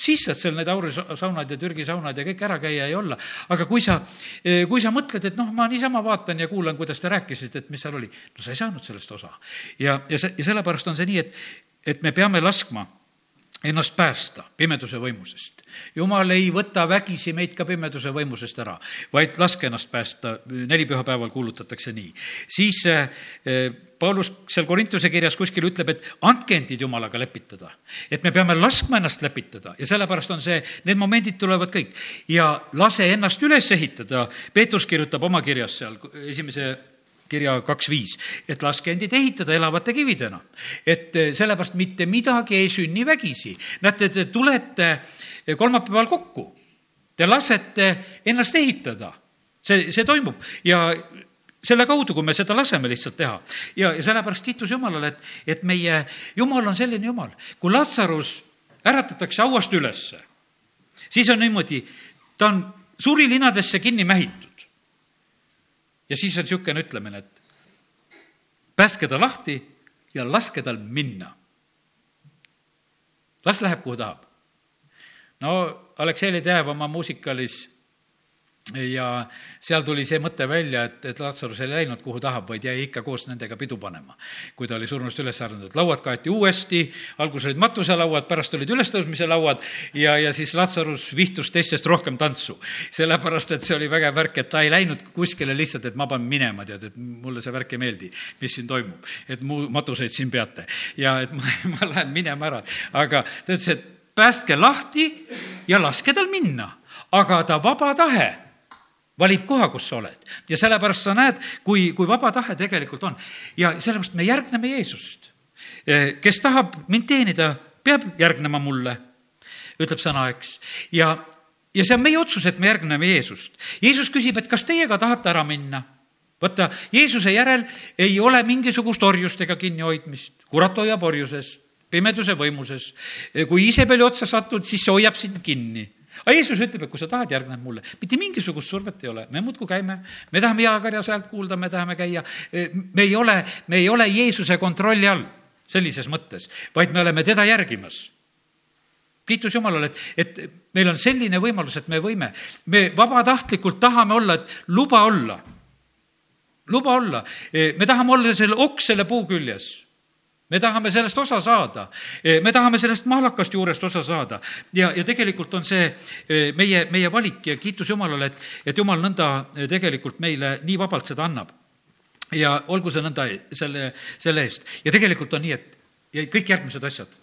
siis saad seal need aurisaunad ja Türgi saunad ja kõik ära käia ja olla. aga kui sa, kui sa mõtled, et noh, ma niisama vaatan ja kuulan, kuidas te rääkisite, et mis seal oli, no sa ei saanud sellest osa. ja, ja see, ja sellepärast on see nii, et, et me peame laskma ennast päästa pimeduse võimusest. jumal ei võta vägisi meid ka pimeduse võimusest ära, vaid laske ennast päästa, neli pühapäeval kuulutatakse nii. siis äh, Paulus seal Korintuse kirjas kuskil ütleb, et andke endid Jumalaga lepitada. et me peame laskma ennast lepitada ja sellepärast on see, need momendid tulevad kõik. ja lase ennast üles ehitada, Peetrus kirjutab oma kirjas seal esimese kirja kaks viis, et laske endid ehitada elavate kividena. et eh, sellepärast mitte midagi ei sünni vägisi. näete, te tulete eh, kolmapäeval kokku, te lasete ennast ehitada. see, see toimub ja selle kaudu, kui me seda laseme lihtsalt teha. ja, ja sellepärast kiitus Jumalale, et, et meie Jumal on selline Jumal. kui Latsarus äratatakse hauast ülesse, siis on niimoodi, ta on surilinadesse kinni mähitud ja siis on niisugune ütlemine, et päästke ta lahti ja laske tal minna. las läheb, kuhu tahab. no Aleksei Ledev oma muusikalis ja seal tuli see mõte välja, et, et Lazarus ei läinud kuhu tahab, vaid jäi ikka koos nendega pidu panema. kui ta oli surnust üles äranud, lauad kaeti uuesti, alguses olid matuselauad, pärast olid ülestõusmise lauad ja, ja siis Lazarus vihtus teistest rohkem tantsu. sellepärast, et see oli vägev värk, et ta ei läinud kuskile lihtsalt, et ma pean minema, tead, et mulle see värk ei meeldi, mis siin toimub. et mu matuseid siin peate ja et [laughs] ma, ma lähen minema ära, aga ta ütles, et päästke lahti ja laske tal minna, aga ta vaba tahe valib koha, kus sa oled. ja sellepärast sa näed, kui, kui vaba tahe tegelikult on. ja sellepärast me järgneme Jeesust. Eh, kes tahab mind teenida, peab järgnema mulle, ütleb sõna, eks. ja, ja see on meie otsus, et me järgneme Jeesust. Jeesus küsib, et kas teie ka tahate ära minna vaata, Jeesuse järel ei ole mingisugust orjust ega kinnihoidmist, kurat hoiab orjuses, pimeduse võimuses. kui Iisabeli otsa satud, siis see hoiab sind kinni aga Jeesus ütleb, et kui sa tahad, järgned mulle. mitte mingisugust survet ei ole, me muudkui käime, me tahame jaakarjas häält kuulda, me tahame käia, me ei ole, me ei ole Jeesuse kontrolli all sellises mõttes, vaid me oleme teda järgimas. Kiitus Jumalale, et, et meil on selline võimalus, et me võime, me vabatahtlikult tahame olla, et luba olla. luba olla, me tahame olla selle oks selle puu küljes me tahame sellest osa saada, eh, me tahame sellest mahlakast juurest osa saada. Ja, ja tegelikult on see eh, meie, meie valik ja kiitus Jumalale, et, et Jumal nõnda eh, tegelikult meile nii vabalt seda annab. ja olgu see nõnda selle, selle eest. Ja tegelikult on nii, et ja kõik järgmised asjad,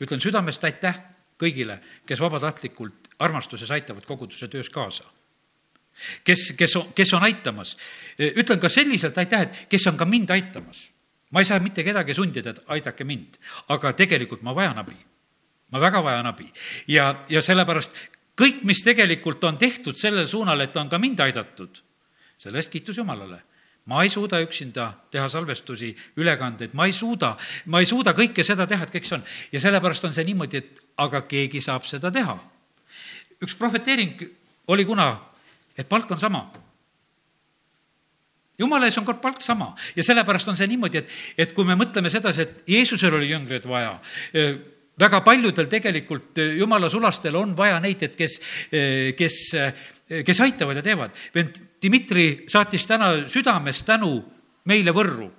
ütlen südamest aitäh kõigile, kes vabatahtlikult armastuses aitavad koguduse töös kaasa. Kes, kes, kes on aitamas. ütlen ka selliselt aitäh, et kes on ka mind aitamas ma ei saa mitte kedagi sundida, et aidake mind, aga tegelikult ma vajan abi. ma väga vajan abi ja, ja sellepärast kõik, mis tegelikult on tehtud sellel suunal, et on ka mind aidatud, selle eest kiitus Jumalale ma ei suuda üksinda teha salvestusi, ülekandeid, ma ei suuda, ma ei suuda kõike seda teha, et kõik see on. ja sellepärast on see niimoodi, et aga keegi saab seda teha. üks prohveteering oli kuna, et palk on sama jumala ees on kord palk sama ja sellepärast on see niimoodi, et, et kui me mõtleme sedasi, et Jeesusel oli jüngreid vaja, väga paljudel tegelikult jumala sulastel on vaja neid, et kes, kes, kes aitavad ja teevad. vend Dmitri saatis täna südamest tänu meile Võrru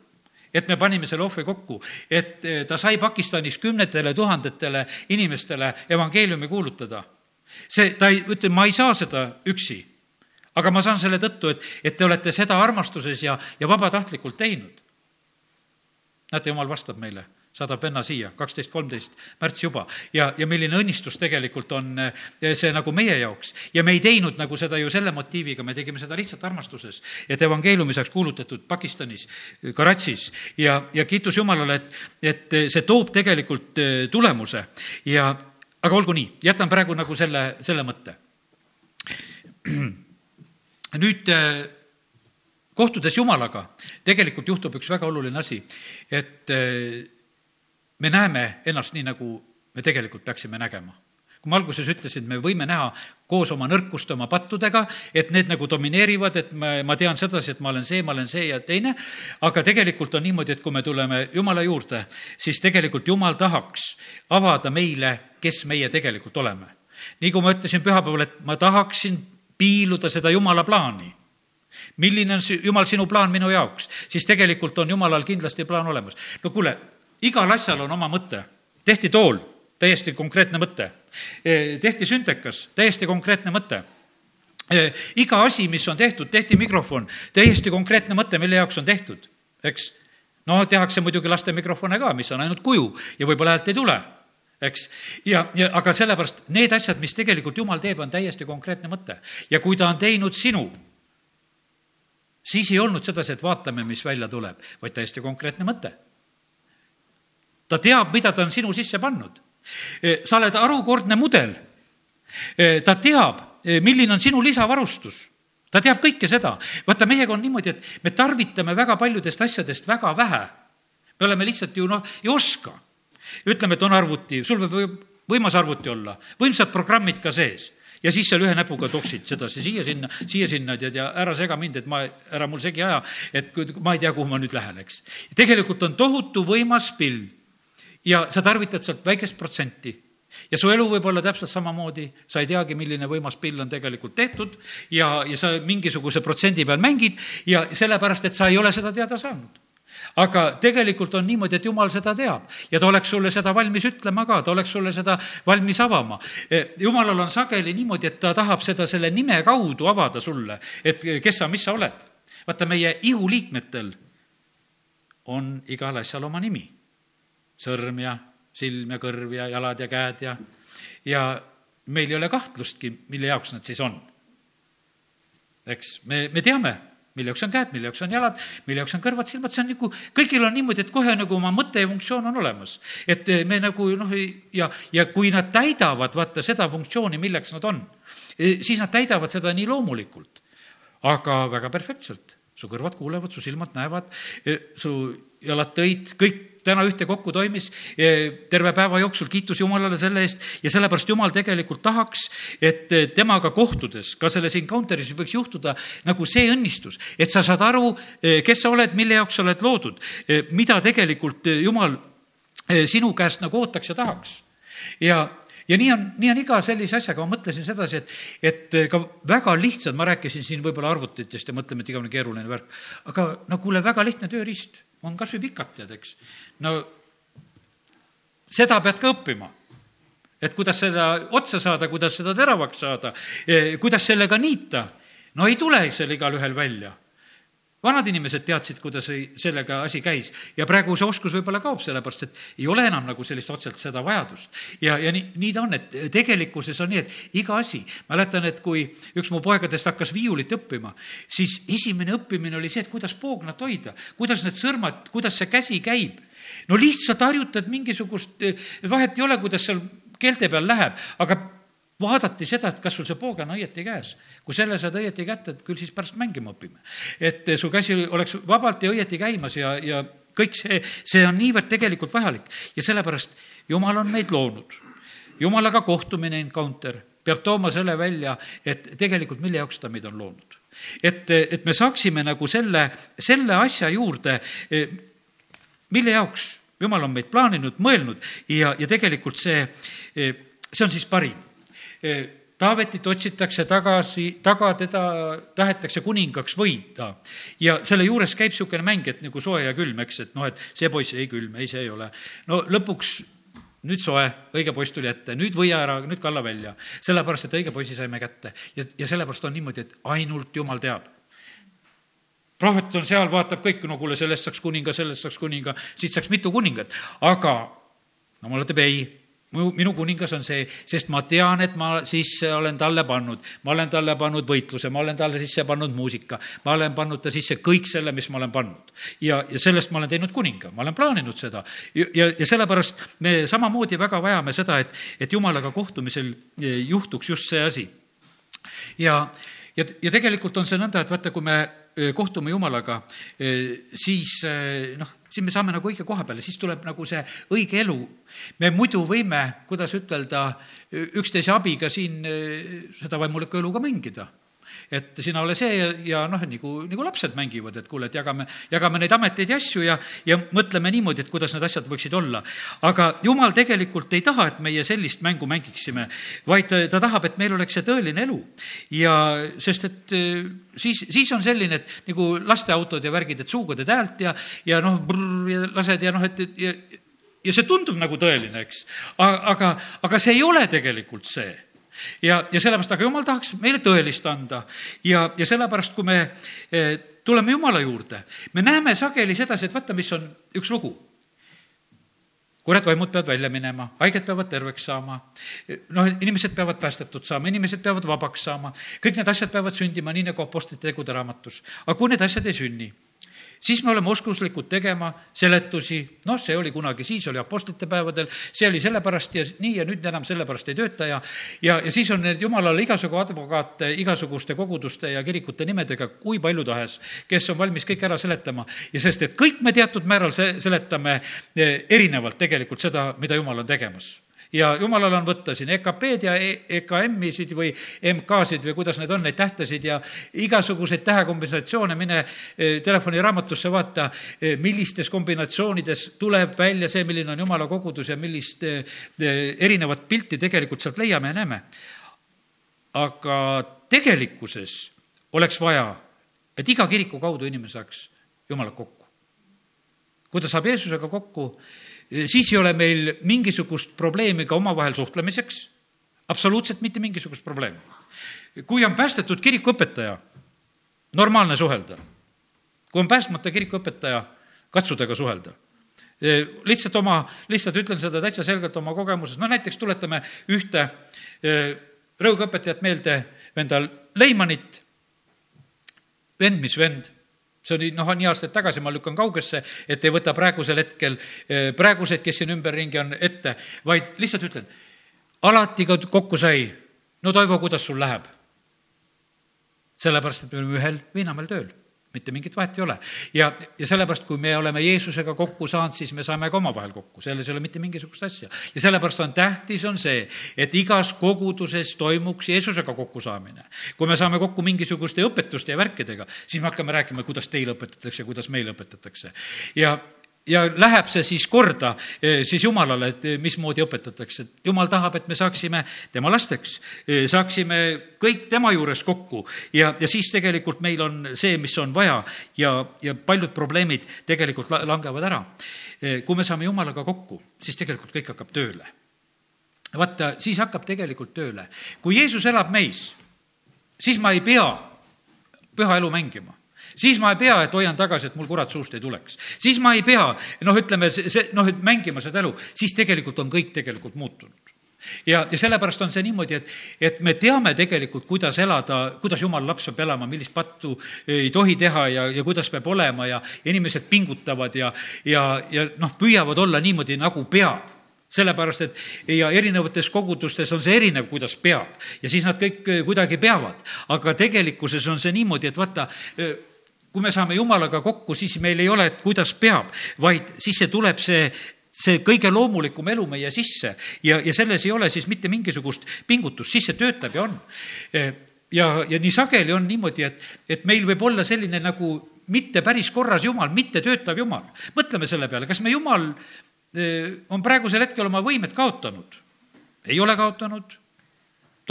et me panime selle ohvri kokku, et ta sai Pakistanis kümnetele tuhandetele inimestele evangeeliumi kuulutada. see, ta ei, ütleb, ma ei saa seda üksi aga ma saan selle tõttu, et, et te olete seda armastuses ja, ja vabatahtlikult teinud. näete, jumal vastab meile, saadab venna siia, kaksteist, kolmteist märts juba. ja, ja milline õnnistus tegelikult on eh, see nagu meie jaoks. ja me ei teinud nagu seda ju selle motiiviga, me tegime seda lihtsalt armastuses. et evangeeliumi saaks kuulutatud Pakistanis, Karatsis ja, ja kiitus Jumalale, et, et see toob tegelikult eh, tulemuse ja aga olgu nii, jätan praegu nagu selle, selle mõtte [clears throat] nüüd äh, kohtudes Jumalaga, tegelikult juhtub üks väga oluline asi, et äh, me näeme ennast nii, nagu me tegelikult peaksime nägema kui ma alguses ütlesin, me võime näha koos oma nõrkuste, oma pattudega, et need nagu domineerivad, et ma, ma tean sedasi, et ma olen see, ma olen see ja teine, aga tegelikult on niimoodi, et kui me tuleme Jumala juurde, siis tegelikult Jumal tahaks avada meile, kes meie tegelikult oleme. nii kui ma ütlesin pühapäeval, et ma tahaksin piiluda seda Jumala plaani. milline on Jumal sinu plaan minu jaoks, siis tegelikult on Jumalal kindlasti plaan olemas. no kuule, igal asjal on oma mõte. tehti tool, täiesti konkreetne mõte. E, tehti süntekas, täiesti konkreetne mõte e, iga asi, mis on tehtud, tehti mikrofon, täiesti konkreetne mõte, mille jaoks on tehtud, eks. no tehakse muidugi laste mikrofone ka, mis on ainult kuju ja võib-olla häält ei tule eks. ja, ja aga sellepärast need asjad, mis tegelikult Jumal teeb, on täiesti konkreetne mõte. ja kui ta on teinud sinu, siis ei olnud sedasi, et vaatame, mis välja tuleb, vaid täiesti konkreetne mõte. ta teab, mida ta on sinu sisse pannud. E, sa oled harukordne mudel. E, ta teab, e, milline on sinu lisavarustus ta teab kõike seda. vaata, mehega on niimoodi, et me tarvitame väga paljudest asjadest väga vähe. me oleme lihtsalt ju noh, ei oska ütleme, et on arvuti, sul võib võimas arvuti olla, võimsad programmid ka sees. Ja siis seal ühe näpuga toksid sedasi siia-sinna, siia-sinna, tead, ja ära sega mind, et ma, ära mul segi aja, et ma ei tea, kuhu ma nüüd lähen, eks. tegelikult on tohutu võimas pilv ja sa tarvitad sealt väikest protsenti. Ja su elu võib olla täpselt samamoodi, sa ei teagi, milline võimas pill on tegelikult tehtud. Ja, ja sa mingisuguse protsendi peal mängid. Ja sellepärast, et sa ei ole seda teada saanud aga tegelikult on niimoodi, et jumal seda teab ja ta oleks sulle seda valmis ütlema ka, ta oleks sulle seda valmis avama. E, jumalal on sageli niimoodi, et ta tahab seda selle nime kaudu avada sulle, et kes sa, mis sa oled. vaata, meie ihuliikmetel on igal asjal oma nimi. sõrm ja silm ja kõrv ja jalad ja käed ja, ja meil ei ole kahtlustki, mille jaoks nad siis on. eks, me, me teame mille jaoks on käed, mille jaoks on jalad, mille jaoks on kõrvad, silmad, see on nagu, kõigil on niimoodi, et kohe nagu oma mõte ja funktsioon on olemas. et eh, me nagu noh, ja, ja kui nad täidavad, vaata, seda funktsiooni, milleks nad on, eh, siis nad täidavad seda nii loomulikult, aga väga perfektselt. su kõrvad kuulevad, su silmad näevad, eh, su jalad tõid, kõik täna ühtekokku toimis terve päeva jooksul, kiitus Jumalale selle eest ja sellepärast Jumal tegelikult tahaks, et temaga kohtudes, ka selles encounter'is võiks juhtuda nagu see õnnistus, et sa saad aru, kes sa oled, mille jaoks sa oled loodud, mida tegelikult Jumal sinu käest nagu ootaks ja tahaks. ja, ja nii on, nii on iga sellise asjaga, ma mõtlesin sedasi, et, et ka väga lihtsad, ma rääkisin siin võib-olla arvutitest ja mõtleme, et igavene keeruline värk, aga no kuule, väga lihtne tööriist on kas või pikad, tead, eks. no seda pead ka õppima. et kuidas seda otsa saada, kuidas seda teravaks saada, e, kuidas sellega niita. no ei tule seal igalühel välja vanad inimesed teadsid, kuidas sellega asi käis ja praegu see oskus võib-olla kaob, sellepärast et ei ole enam nagu sellist otseselt seda vajadust. ja, ja nii, nii ta on, et tegelikkuses on nii, et iga asi, mäletan, et kui üks mu poegadest hakkas viiulit õppima, siis esimene õppimine oli see, et kuidas poognat hoida, kuidas need sõrmad, kuidas see käsi käib. no lihtsalt harjutad mingisugust, vahet ei ole, kuidas seal keelte peal läheb, aga vaadati seda, et kas sul see poog on õieti käes. kui selle saad õieti kätte, et küll siis pärast mängima õpime. et su käsi oleks vabalt ja õieti käimas ja, ja kõik see, see on niivõrd tegelikult vajalik ja sellepärast Jumal on meid loonud. Jumalaga kohtumine, encounter, peab tooma selle välja, et tegelikult mille jaoks ta meid on loonud. et, et me saaksime nagu selle, selle asja juurde, mille jaoks jumal on meid plaaninud, mõelnud ja, ja tegelikult see, see on siis parim Taavetit otsitakse tagasi, taga teda tahetakse kuningaks võita. ja selle juures käib niisugune mäng, et nagu soe ja külm, eks, et noh, et see poiss, ei külm, ei, see ei ole. no lõpuks nüüd soe, õige poiss tuli ette, nüüd võia ära, nüüd kalla välja. sellepärast, et õige poisi saime kätte. ja, ja sellepärast on niimoodi, et ainult Jumal teab prohvet on seal, vaatab kõik, no kuule, sellest saaks kuninga, sellest saaks kuninga, siit saaks mitu kuningat, aga jumal ütleb ei mu, minu kuningas on see, sest ma tean, et ma sisse olen talle pannud, ma olen talle pannud võitluse, ma olen talle sisse pannud muusika, ma olen pannud ta sisse kõik selle, mis ma olen pannud. ja, ja sellest ma olen teinud kuninga, ma olen plaaninud seda ja, ja, sellepärast me samamoodi väga vajame seda, et, et jumalaga kohtumisel eh, juhtuks just see asi. ja, ja, ja tegelikult on see nõnda, et vaata, kui me eh, kohtume Jumalaga, eh, siis noh, siis me saame nagu õige koha peale, siis tuleb nagu see õige elu. me muidu võime, kuidas ütelda, üksteise abiga siin eh, seda vaimulikku elu ka mängida et sina ole see ja, ja noh, nagu, nagu lapsed mängivad, et kuule, et jagame, jagame neid ameteid ja asju ja, ja mõtleme niimoodi, et kuidas need asjad võiksid olla. aga jumal tegelikult ei taha, et meie sellist mängu mängiksime, vaid ta, ta tahab, et meil oleks see tõeline elu. ja sest, et eh, siis, siis on selline, et nagu lasteautod ja värgid, et suugud häält ja, ja noh, lased ja noh, et, et ja, ja see tundub nagu tõeline, eks. aga, aga see ei ole tegelikult see ja, ja sellepärast, aga jumal tahaks meile tõelist anda ja, ja sellepärast, kui me eh, tuleme Jumala juurde, me näeme sageli sedasi, et vaata, mis on üks lugu kurat vaimud peavad välja minema, haiged peavad terveks saama, noh, inimesed peavad päästetud saama, inimesed peavad vabaks saama, kõik need asjad peavad sündima, nii nagu Apostlite tegude raamatus. aga kui need asjad ei sünni, siis me oleme oskuslikud tegema seletusi, noh, see oli kunagi, siis oli Apostlite päevadel, see oli sellepärast ja nii ja nüüd enam sellepärast ei tööta ja ja, ja siis on need jumalale igasugu advokaate igasuguste koguduste ja kirikute nimedega, kui palju tahes, kes on valmis kõik ära seletama. Ja sest, et kõik me teatud määral se-, seletame eh, erinevalt tegelikult seda, mida Jumal on tegemas ja jumalal on võtta siin EKP-d ja EKM-isid või MK-sid või kuidas need on, neid tähtesid ja igasuguseid tähekombinatsioone, mine e, telefoniraamatusse vaata, e, millistes kombinatsioonides tuleb välja see, milline on jumala kogudus ja millist e, erinevat pilti tegelikult sealt leiame ja näeme. aga tegelikkuses oleks vaja, et iga kiriku kaudu inimene saaks jumalaga kokku. kui ta saab Jeesusega kokku, siis ei ole meil mingisugust probleemi ka omavahel suhtlemiseks, absoluutselt mitte mingisugust probleemi. kui on päästetud kirikuõpetaja, normaalne suhelda. kui on päästmata kirikuõpetaja, katsudega suhelda. Lihtsalt oma, lihtsalt ütlen seda täitsa selgelt oma kogemuses, no näiteks tuletame ühte rõugõpetajat meelde, venda Leimanit, vend mis vend see oli noh, nii aastaid tagasi, ma lükkan kaugesse, et ei võta praegusel hetkel eh, praeguseid, kes siin ümberringi on, ette, vaid lihtsalt ütlen, alati ka kokku sai, no Toivo, kuidas sul läheb? sellepärast, et me oleme ühel viinamäel tööl mitte mingit vahet ei ole. ja, ja sellepärast, kui me oleme Jeesusega kokku saanud, siis me saame ka omavahel kokku, selles ei ole mitte mingisugust asja. ja sellepärast on tähtis, on see, et igas koguduses toimuks Jeesusega kokkusaamine. kui me saame kokku mingisuguste õpetuste ja värkidega, siis me hakkame rääkima, kuidas teile õpetatakse, kuidas meile õpetatakse. ja ja läheb see siis korda eh, siis Jumalale, et eh, mismoodi õpetatakse, et Jumal tahab, et me saaksime tema lasteks, eh, saaksime kõik tema juures kokku ja, ja siis tegelikult meil on see, mis on vaja ja, ja paljud probleemid tegelikult langevad ära. kui me saame Jumalaga kokku, siis tegelikult kõik hakkab tööle. vaata, siis hakkab tegelikult tööle. kui Jeesus elab meis, siis ma ei pea püha elu mängima siis ma ei pea, et hoian tagasi, et mul kurat suust ei tuleks. siis ma ei pea, noh, ütleme, see, noh, et mängima seda elu, siis tegelikult on kõik tegelikult muutunud. Ja, ja sellepärast on see niimoodi, et, et me teame tegelikult, kuidas elada, kuidas jumala laps peab elama, millist pattu ei tohi teha ja, ja kuidas peab olema ja inimesed pingutavad ja, ja, ja noh, püüavad olla niimoodi, nagu peab. Sellepärast, et ja erinevates kogudustes on see erinev, kuidas peab. Ja siis nad kõik kuidagi peavad, aga tegelikkuses on see niimoodi, et vaata, kui me saame Jumalaga kokku, siis meil ei ole, et kuidas peab, vaid siis see tuleb see see kõige loomulikum elu meie sisse ja, ja selles ei ole siis mitte mingisugust pingutust, siis see töötab ja on. ja, ja nii sageli on niimoodi, et, et meil võib olla selline nagu mitte päris korras jumal, mitte töötav jumal. mõtleme selle peale, kas me jumal eh, on praegusel hetkel oma võimed kaotanud? ei ole kaotanud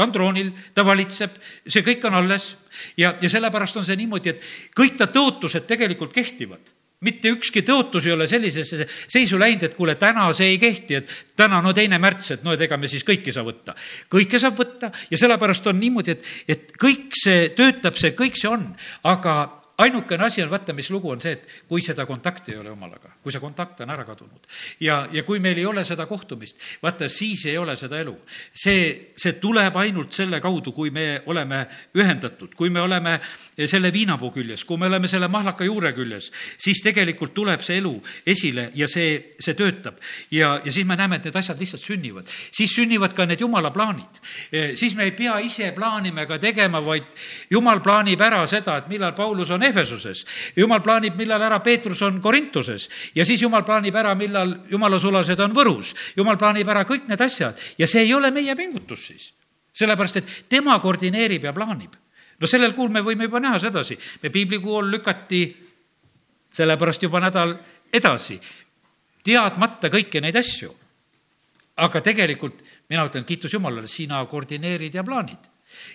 ta on troonil, ta valitseb, see kõik on alles. Ja, ja sellepärast on see niimoodi, et kõik ta tõotused tegelikult kehtivad. Mitte ükski tõotus ei ole sellisesse seisu läinud, et kuule, täna see ei kehti, et täna no teine märts, et no et ega me siis kõike ei saa võtta. kõike saab võtta ja sellepärast on niimoodi, et, et kõik see töötab, see kõik see on, aga ainukene asi on, vaata, mis lugu on see, et kui seda kontakti ei ole jumalaga, kui see kontakt on ära kadunud ja, ja kui meil ei ole seda kohtumist, vaata, siis ei ole seda elu. see, see tuleb ainult selle kaudu, kui me oleme ühendatud, kui me oleme selle viinapuu küljes, kui me oleme selle mahlaka juure küljes, siis tegelikult tuleb see elu esile ja see, see töötab. ja, ja siis me näeme, et need asjad lihtsalt sünnivad. siis sünnivad ka need jumala plaanid. siis me ei pea ise plaanima ega tegema, vaid jumal plaanib ära seda, et millal Paulus on Efesuses. jumal plaanib, millal ära Peetrus on Korintuses ja siis jumal plaanib ära, millal jumalasulased on Võrus. jumal plaanib ära kõik need asjad ja see ei ole meie pingutus siis sellepärast, et tema koordineerib ja plaanib no sellel kuul me võime juba näha sedasi, me piiblikool lükati sellepärast juba nädal edasi, teadmata kõiki neid asju. aga tegelikult mina ütlen, kiitus Jumalale, sina koordineerid ja plaanid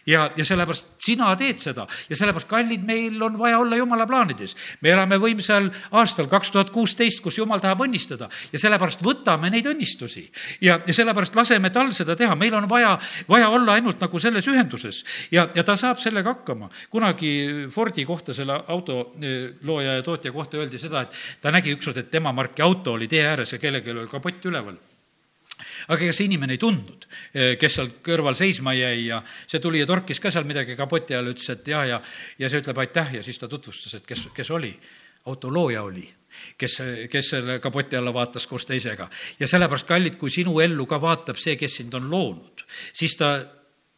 ja, ja sellepärast sina teed seda ja sellepärast, kallid, meil on vaja olla jumala plaanides. me elame võimsal aastal kaks tuhat kuusteist, kus jumal tahab õnnistada ja sellepärast võtame neid õnnistusi. ja, ja sellepärast laseme tal seda teha, meil on vaja, vaja olla ainult nagu selles ühenduses ja, ja ta saab sellega hakkama. kunagi Fordi kohta, selle auto eh, looja ja tootja kohta öeldi seda, et ta nägi ükskord, et tema marki auto oli tee ääres ja kellelgi oli kapott üleval aga ega see inimene ei tundnud, eh, kes seal kõrval seisma jäi ja see tuli ja torkis ka seal midagi kapoti all, ütles, et jaa, ja, ja see ütleb aitäh ja siis ta tutvustas, et kes, kes oli. autolooja oli kes, kes selle kapoti alla vaatas koos teisega. ja sellepärast, kallid, kui sinu ellu ka vaatab see, kes sind on loonud, siis ta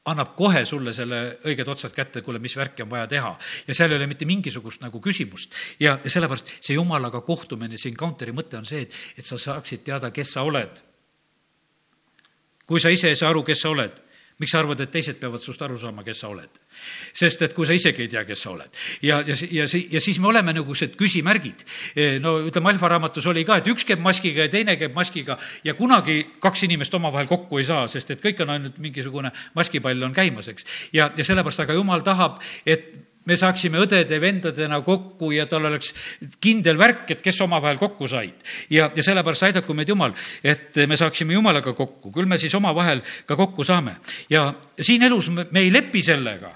annab kohe sulle selle õiged otsad kätte, kuule, mis värki on vaja teha. ja seal ei ole mitte mingisugust nagu küsimust. ja sellepärast see jumalaga kohtumine, see encounter'i mõte on see, et, et sa saaksid teada, kes sa oled kui sa ise ei saa aru, kes sa oled, miks sa arvad, et teised peavad sinust aru saama, kes sa oled? sest et kui sa isegi ei tea, kes sa oled. ja, ja, ja, ja siis me oleme niisugused küsimärgid. E, no ütleme, Alfa raamatus oli ka, et üks käib maskiga ja teine käib maskiga ja kunagi kaks inimest omavahel kokku ei saa, sest et kõik on ainult mingisugune maskipall on käimas, eks. ja, ja sellepärast, aga jumal tahab, et me saaksime õdede-vendadena kokku ja tal oleks kindel värk, et kes omavahel kokku said. ja, ja sellepärast aidaku meid Jumal, et me saaksime Jumalaga kokku, küll me siis omavahel ka kokku saame. ja siin elus me, me ei lepi sellega.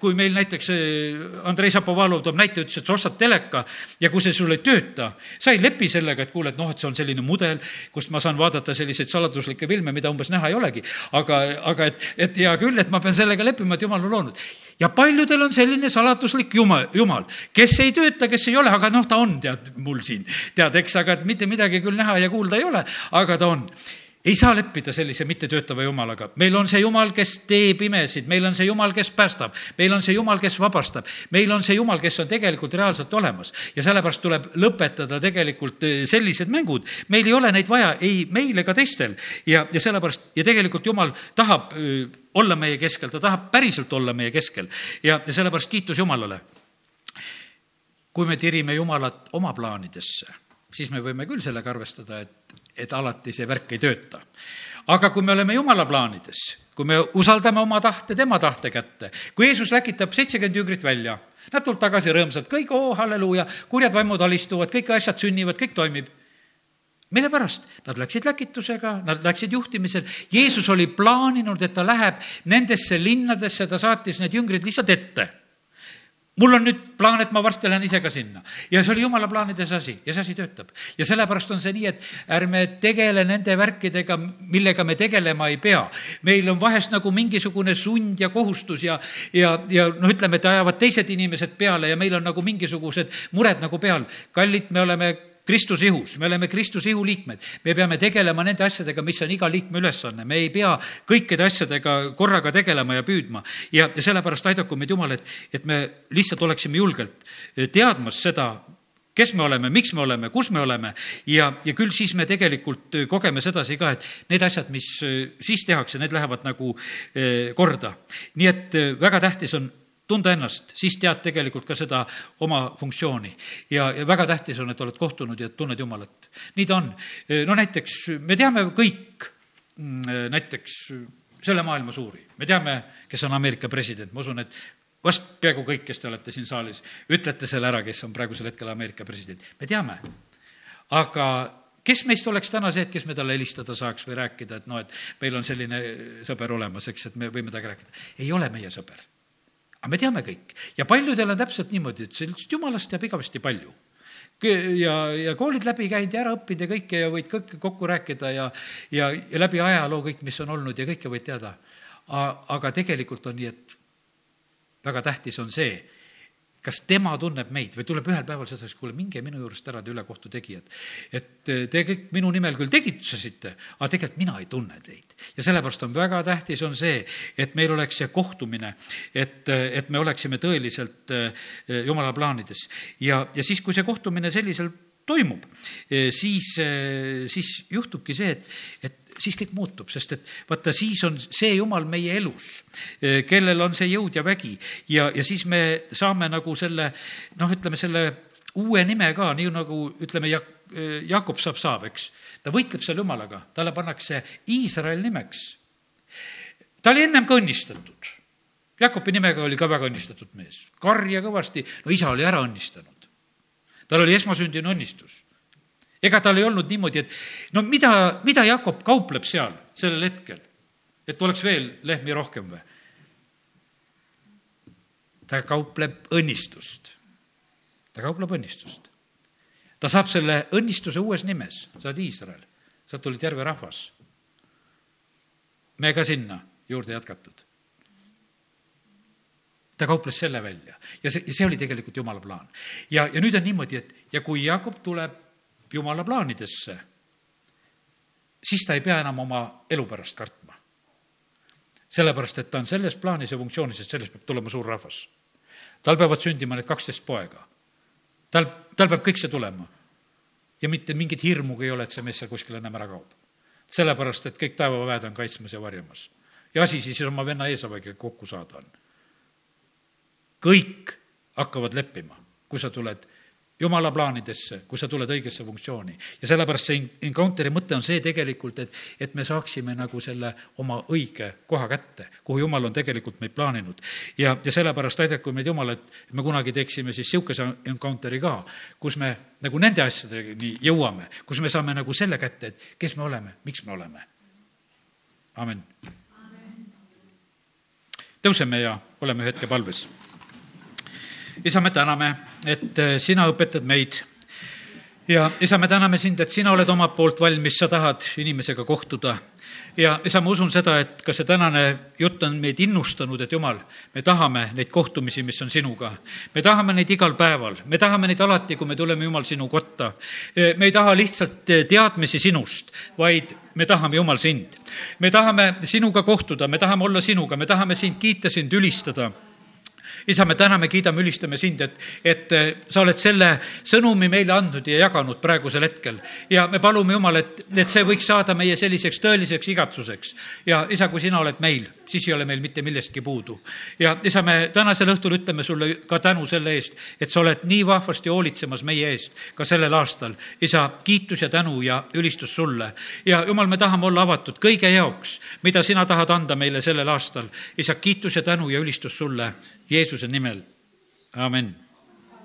kui meil näiteks eh, Andrei Šapovalov toob näite, ütles, et sa ostad teleka ja kui see sul ei tööta, sa ei lepi sellega, et kuule, et noh, et see on selline mudel, kust ma saan vaadata selliseid saladuslikke filme, mida umbes näha ei olegi. aga, aga et, et hea küll, et ma pean sellega leppima, et Jumal on loonud ja paljudel on selline saladuslik jumal, jumal, kes ei tööta, kes ei ole, aga noh, ta on, tead, mul siin, tead, eks, aga et mitte midagi küll näha ja kuulda ei ole, aga ta on ei saa leppida sellise mittetöötava jumalaga. meil on see jumal, kes teeb imesid, meil on see jumal, kes päästab, meil on see jumal, kes vabastab, meil on see jumal, kes on tegelikult reaalselt olemas. Ja sellepärast tuleb lõpetada tegelikult eh, sellised mängud. meil ei ole neid vaja ei meil ega teistel. Ja, ja sellepärast ja tegelikult jumal tahab eh, olla meie keskel, ta tahab päriselt olla meie keskel. Ja, ja sellepärast kiitus Jumalale. kui me tirime Jumalat oma plaanidesse, siis me võime küll sellega arvestada, et et alati see värk ei tööta. aga kui me oleme jumala plaanides, kui me usaldame oma tahte tema tahte kätte, kui Jeesus läkitab seitsekümmend jüngrit välja, nad tulevad tagasi rõõmsalt, kõik oo halleluuja, kurjad vaimud alistuvad, kõik asjad sünnivad, kõik toimib mille pärast? Nad läksid läkitusega, nad läksid juhtimisel. Jeesus oli plaaninud, et ta läheb nendesse linnadesse, ta saatis need jüngrid lihtsalt ette mul on nüüd plaan, et ma varsti lähen ise ka sinna. ja see oli jumala plaanides asi ja see asi töötab. ja sellepärast on see nii, et ärme tegele nende värkidega, millega me tegelema ei pea. meil on vahest nagu mingisugune sund ja kohustus ja, ja, ja noh, ütleme, et ajavad teised inimesed peale ja meil on nagu mingisugused mured nagu peal. kallid, me oleme Kristuse ihus, me oleme Kristuse ihu liikmed. me peame tegelema nende asjadega, mis on iga liikme ülesanne, me ei pea kõikide asjadega korraga tegelema ja püüdma. ja, ja sellepärast aidaku meid Jumal, et, et me lihtsalt oleksime julgelt teadmas seda, kes me oleme, miks me oleme, kus me oleme ja, ja küll siis me tegelikult kogeme sedasi ka, et need asjad, mis siis tehakse, need lähevad nagu korda. nii et väga tähtis on tunda ennast, siis tead tegelikult ka seda oma funktsiooni. ja, ja väga tähtis on, et oled kohtunud ja tunned Jumalat. nii ta on. no näiteks me teame kõik mm, näiteks selle maailma suuri, me teame, kes on Ameerika president, ma usun, et vast peaaegu kõik, kes te olete siin saalis, ütlete selle ära, kes on praegusel hetkel Ameerika president. me teame. aga kes meist oleks täna see, et kes me talle helistada saaks või rääkida, et noh, et meil on selline sõber olemas, eks, et me võime temaga rääkida. ei ole meie sõber. Aga me teame kõik ja paljudel on täpselt niimoodi, et sellest jumalast teab igavesti palju ja, ja koolid läbi käinud ja ära õppinud ja kõike ja võid kõike kokku rääkida ja, ja, ja läbi ajaloo kõik, mis on olnud ja kõike võid teada. aga tegelikult on nii, et väga tähtis on see, kas tema tunneb meid või tuleb ühel päeval sedasi, kuule, minge minu juurest ära, te ülekohtu tegijad. et eh, te kõik minu nimel küll tegitusesite, aga tegelikult mina ei tunne teid. ja sellepärast on väga tähtis, on see, et meil oleks see kohtumine, et, eh, et me oleksime tõeliselt eh, jumala plaanides. ja, ja siis, kui see kohtumine sellisel toimub, siis, siis juhtubki see, et, et siis kõik muutub, sest et vaata, siis on see Jumal meie elus, kellel on see jõud ja vägi ja, ja siis me saame nagu selle noh, ütleme selle uue nime ka, nii nagu ütleme, Jak-, Jakob saab, saab, eks. ta võitleb seal Jumalaga, talle pannakse Iisrael nimeks. ta oli ennem ka õnnistatud. Jakobi nimega oli ka väga õnnistatud mees, karja kõvasti, no isa oli ära õnnistanud tal oli esmasündinu õnnistus. ega tal ei olnud niimoodi, et no mida, mida Jakob kaupleb seal sellel hetkel, et oleks veel lehmi rohkem või? ta kaupleb õnnistust. ta kaupleb õnnistust. ta saab selle õnnistuse uues nimes, sa oled Iisrael, sealt tuli terve rahvas. me ka sinna juurde jätkatud ta kauples selle välja ja see, see oli tegelikult jumala plaan. ja, ja nüüd on niimoodi, et ja kui Jakob tuleb jumala plaanidesse, siis ta ei pea enam oma elu pärast kartma. sellepärast, et ta on selles plaanis ja funktsioonis, et sellest peab tulema suur rahvas. tal peavad sündima need kaksteist poega. tal, tal peab kõik see tulema. ja mitte mingit hirmugi ei ole, et see mees seal kuskil enam ära kaob. sellepärast, et kõik taevaväed on kaitsmas ja varjamas. ja asi siis oma venna Eesaväega kokku saada on kõik hakkavad leppima, kui sa tuled jumala plaanidesse, kui sa tuled õigesse funktsiooni. ja sellepärast see encounter'i mõte on see tegelikult, et, et me saaksime nagu selle oma õige koha kätte, kuhu jumal on tegelikult meid plaaninud. ja, ja sellepärast aidaku meid Jumal, et me kunagi teeksime siis niisuguse encounter'i ka, kus me nagu nende asjadeni jõuame, kus me saame nagu selle kätte, et kes me oleme, miks me oleme. amin. tõuseme ja oleme ühe hetke palves isa, me täname, et äh, sina õpetad meid ja isa, me täname sind, et sina oled omalt poolt valmis, sa tahad inimesega kohtuda. ja isa, ma usun seda, et ka see tänane jutt on meid innustanud, et jumal, me tahame neid kohtumisi, mis on sinuga. me tahame neid igal päeval, me tahame neid alati, kui me tuleme, Jumal, sinu kotta. me ei taha lihtsalt äh, teadmisi sinust, vaid me tahame, Jumal, sind. me tahame sinuga kohtuda, me tahame olla sinuga, me tahame sind kiita, sind ülistada isa, me täname, kiidame, ülistame sind, et, et eh, sa oled selle sõnumi meile andnud ja jaganud praegusel hetkel. ja me palume, Jumal, et, et see võiks saada meie selliseks tõeliseks igatsuseks. ja isa, kui sina oled meil, siis ei ole meil mitte millestki puudu. ja isa, me tänasel õhtul ütleme sulle ka tänu selle eest, et sa oled nii vahvasti hoolitsemas meie eest ka sellel aastal. isa, kiitus ja tänu ja ülistus sulle. ja Jumal, me tahame olla avatud kõige jaoks, mida sina tahad anda meile sellel aastal. isa, kiitus ja tänu ja ülistus sulle Jeesuse nimel, amin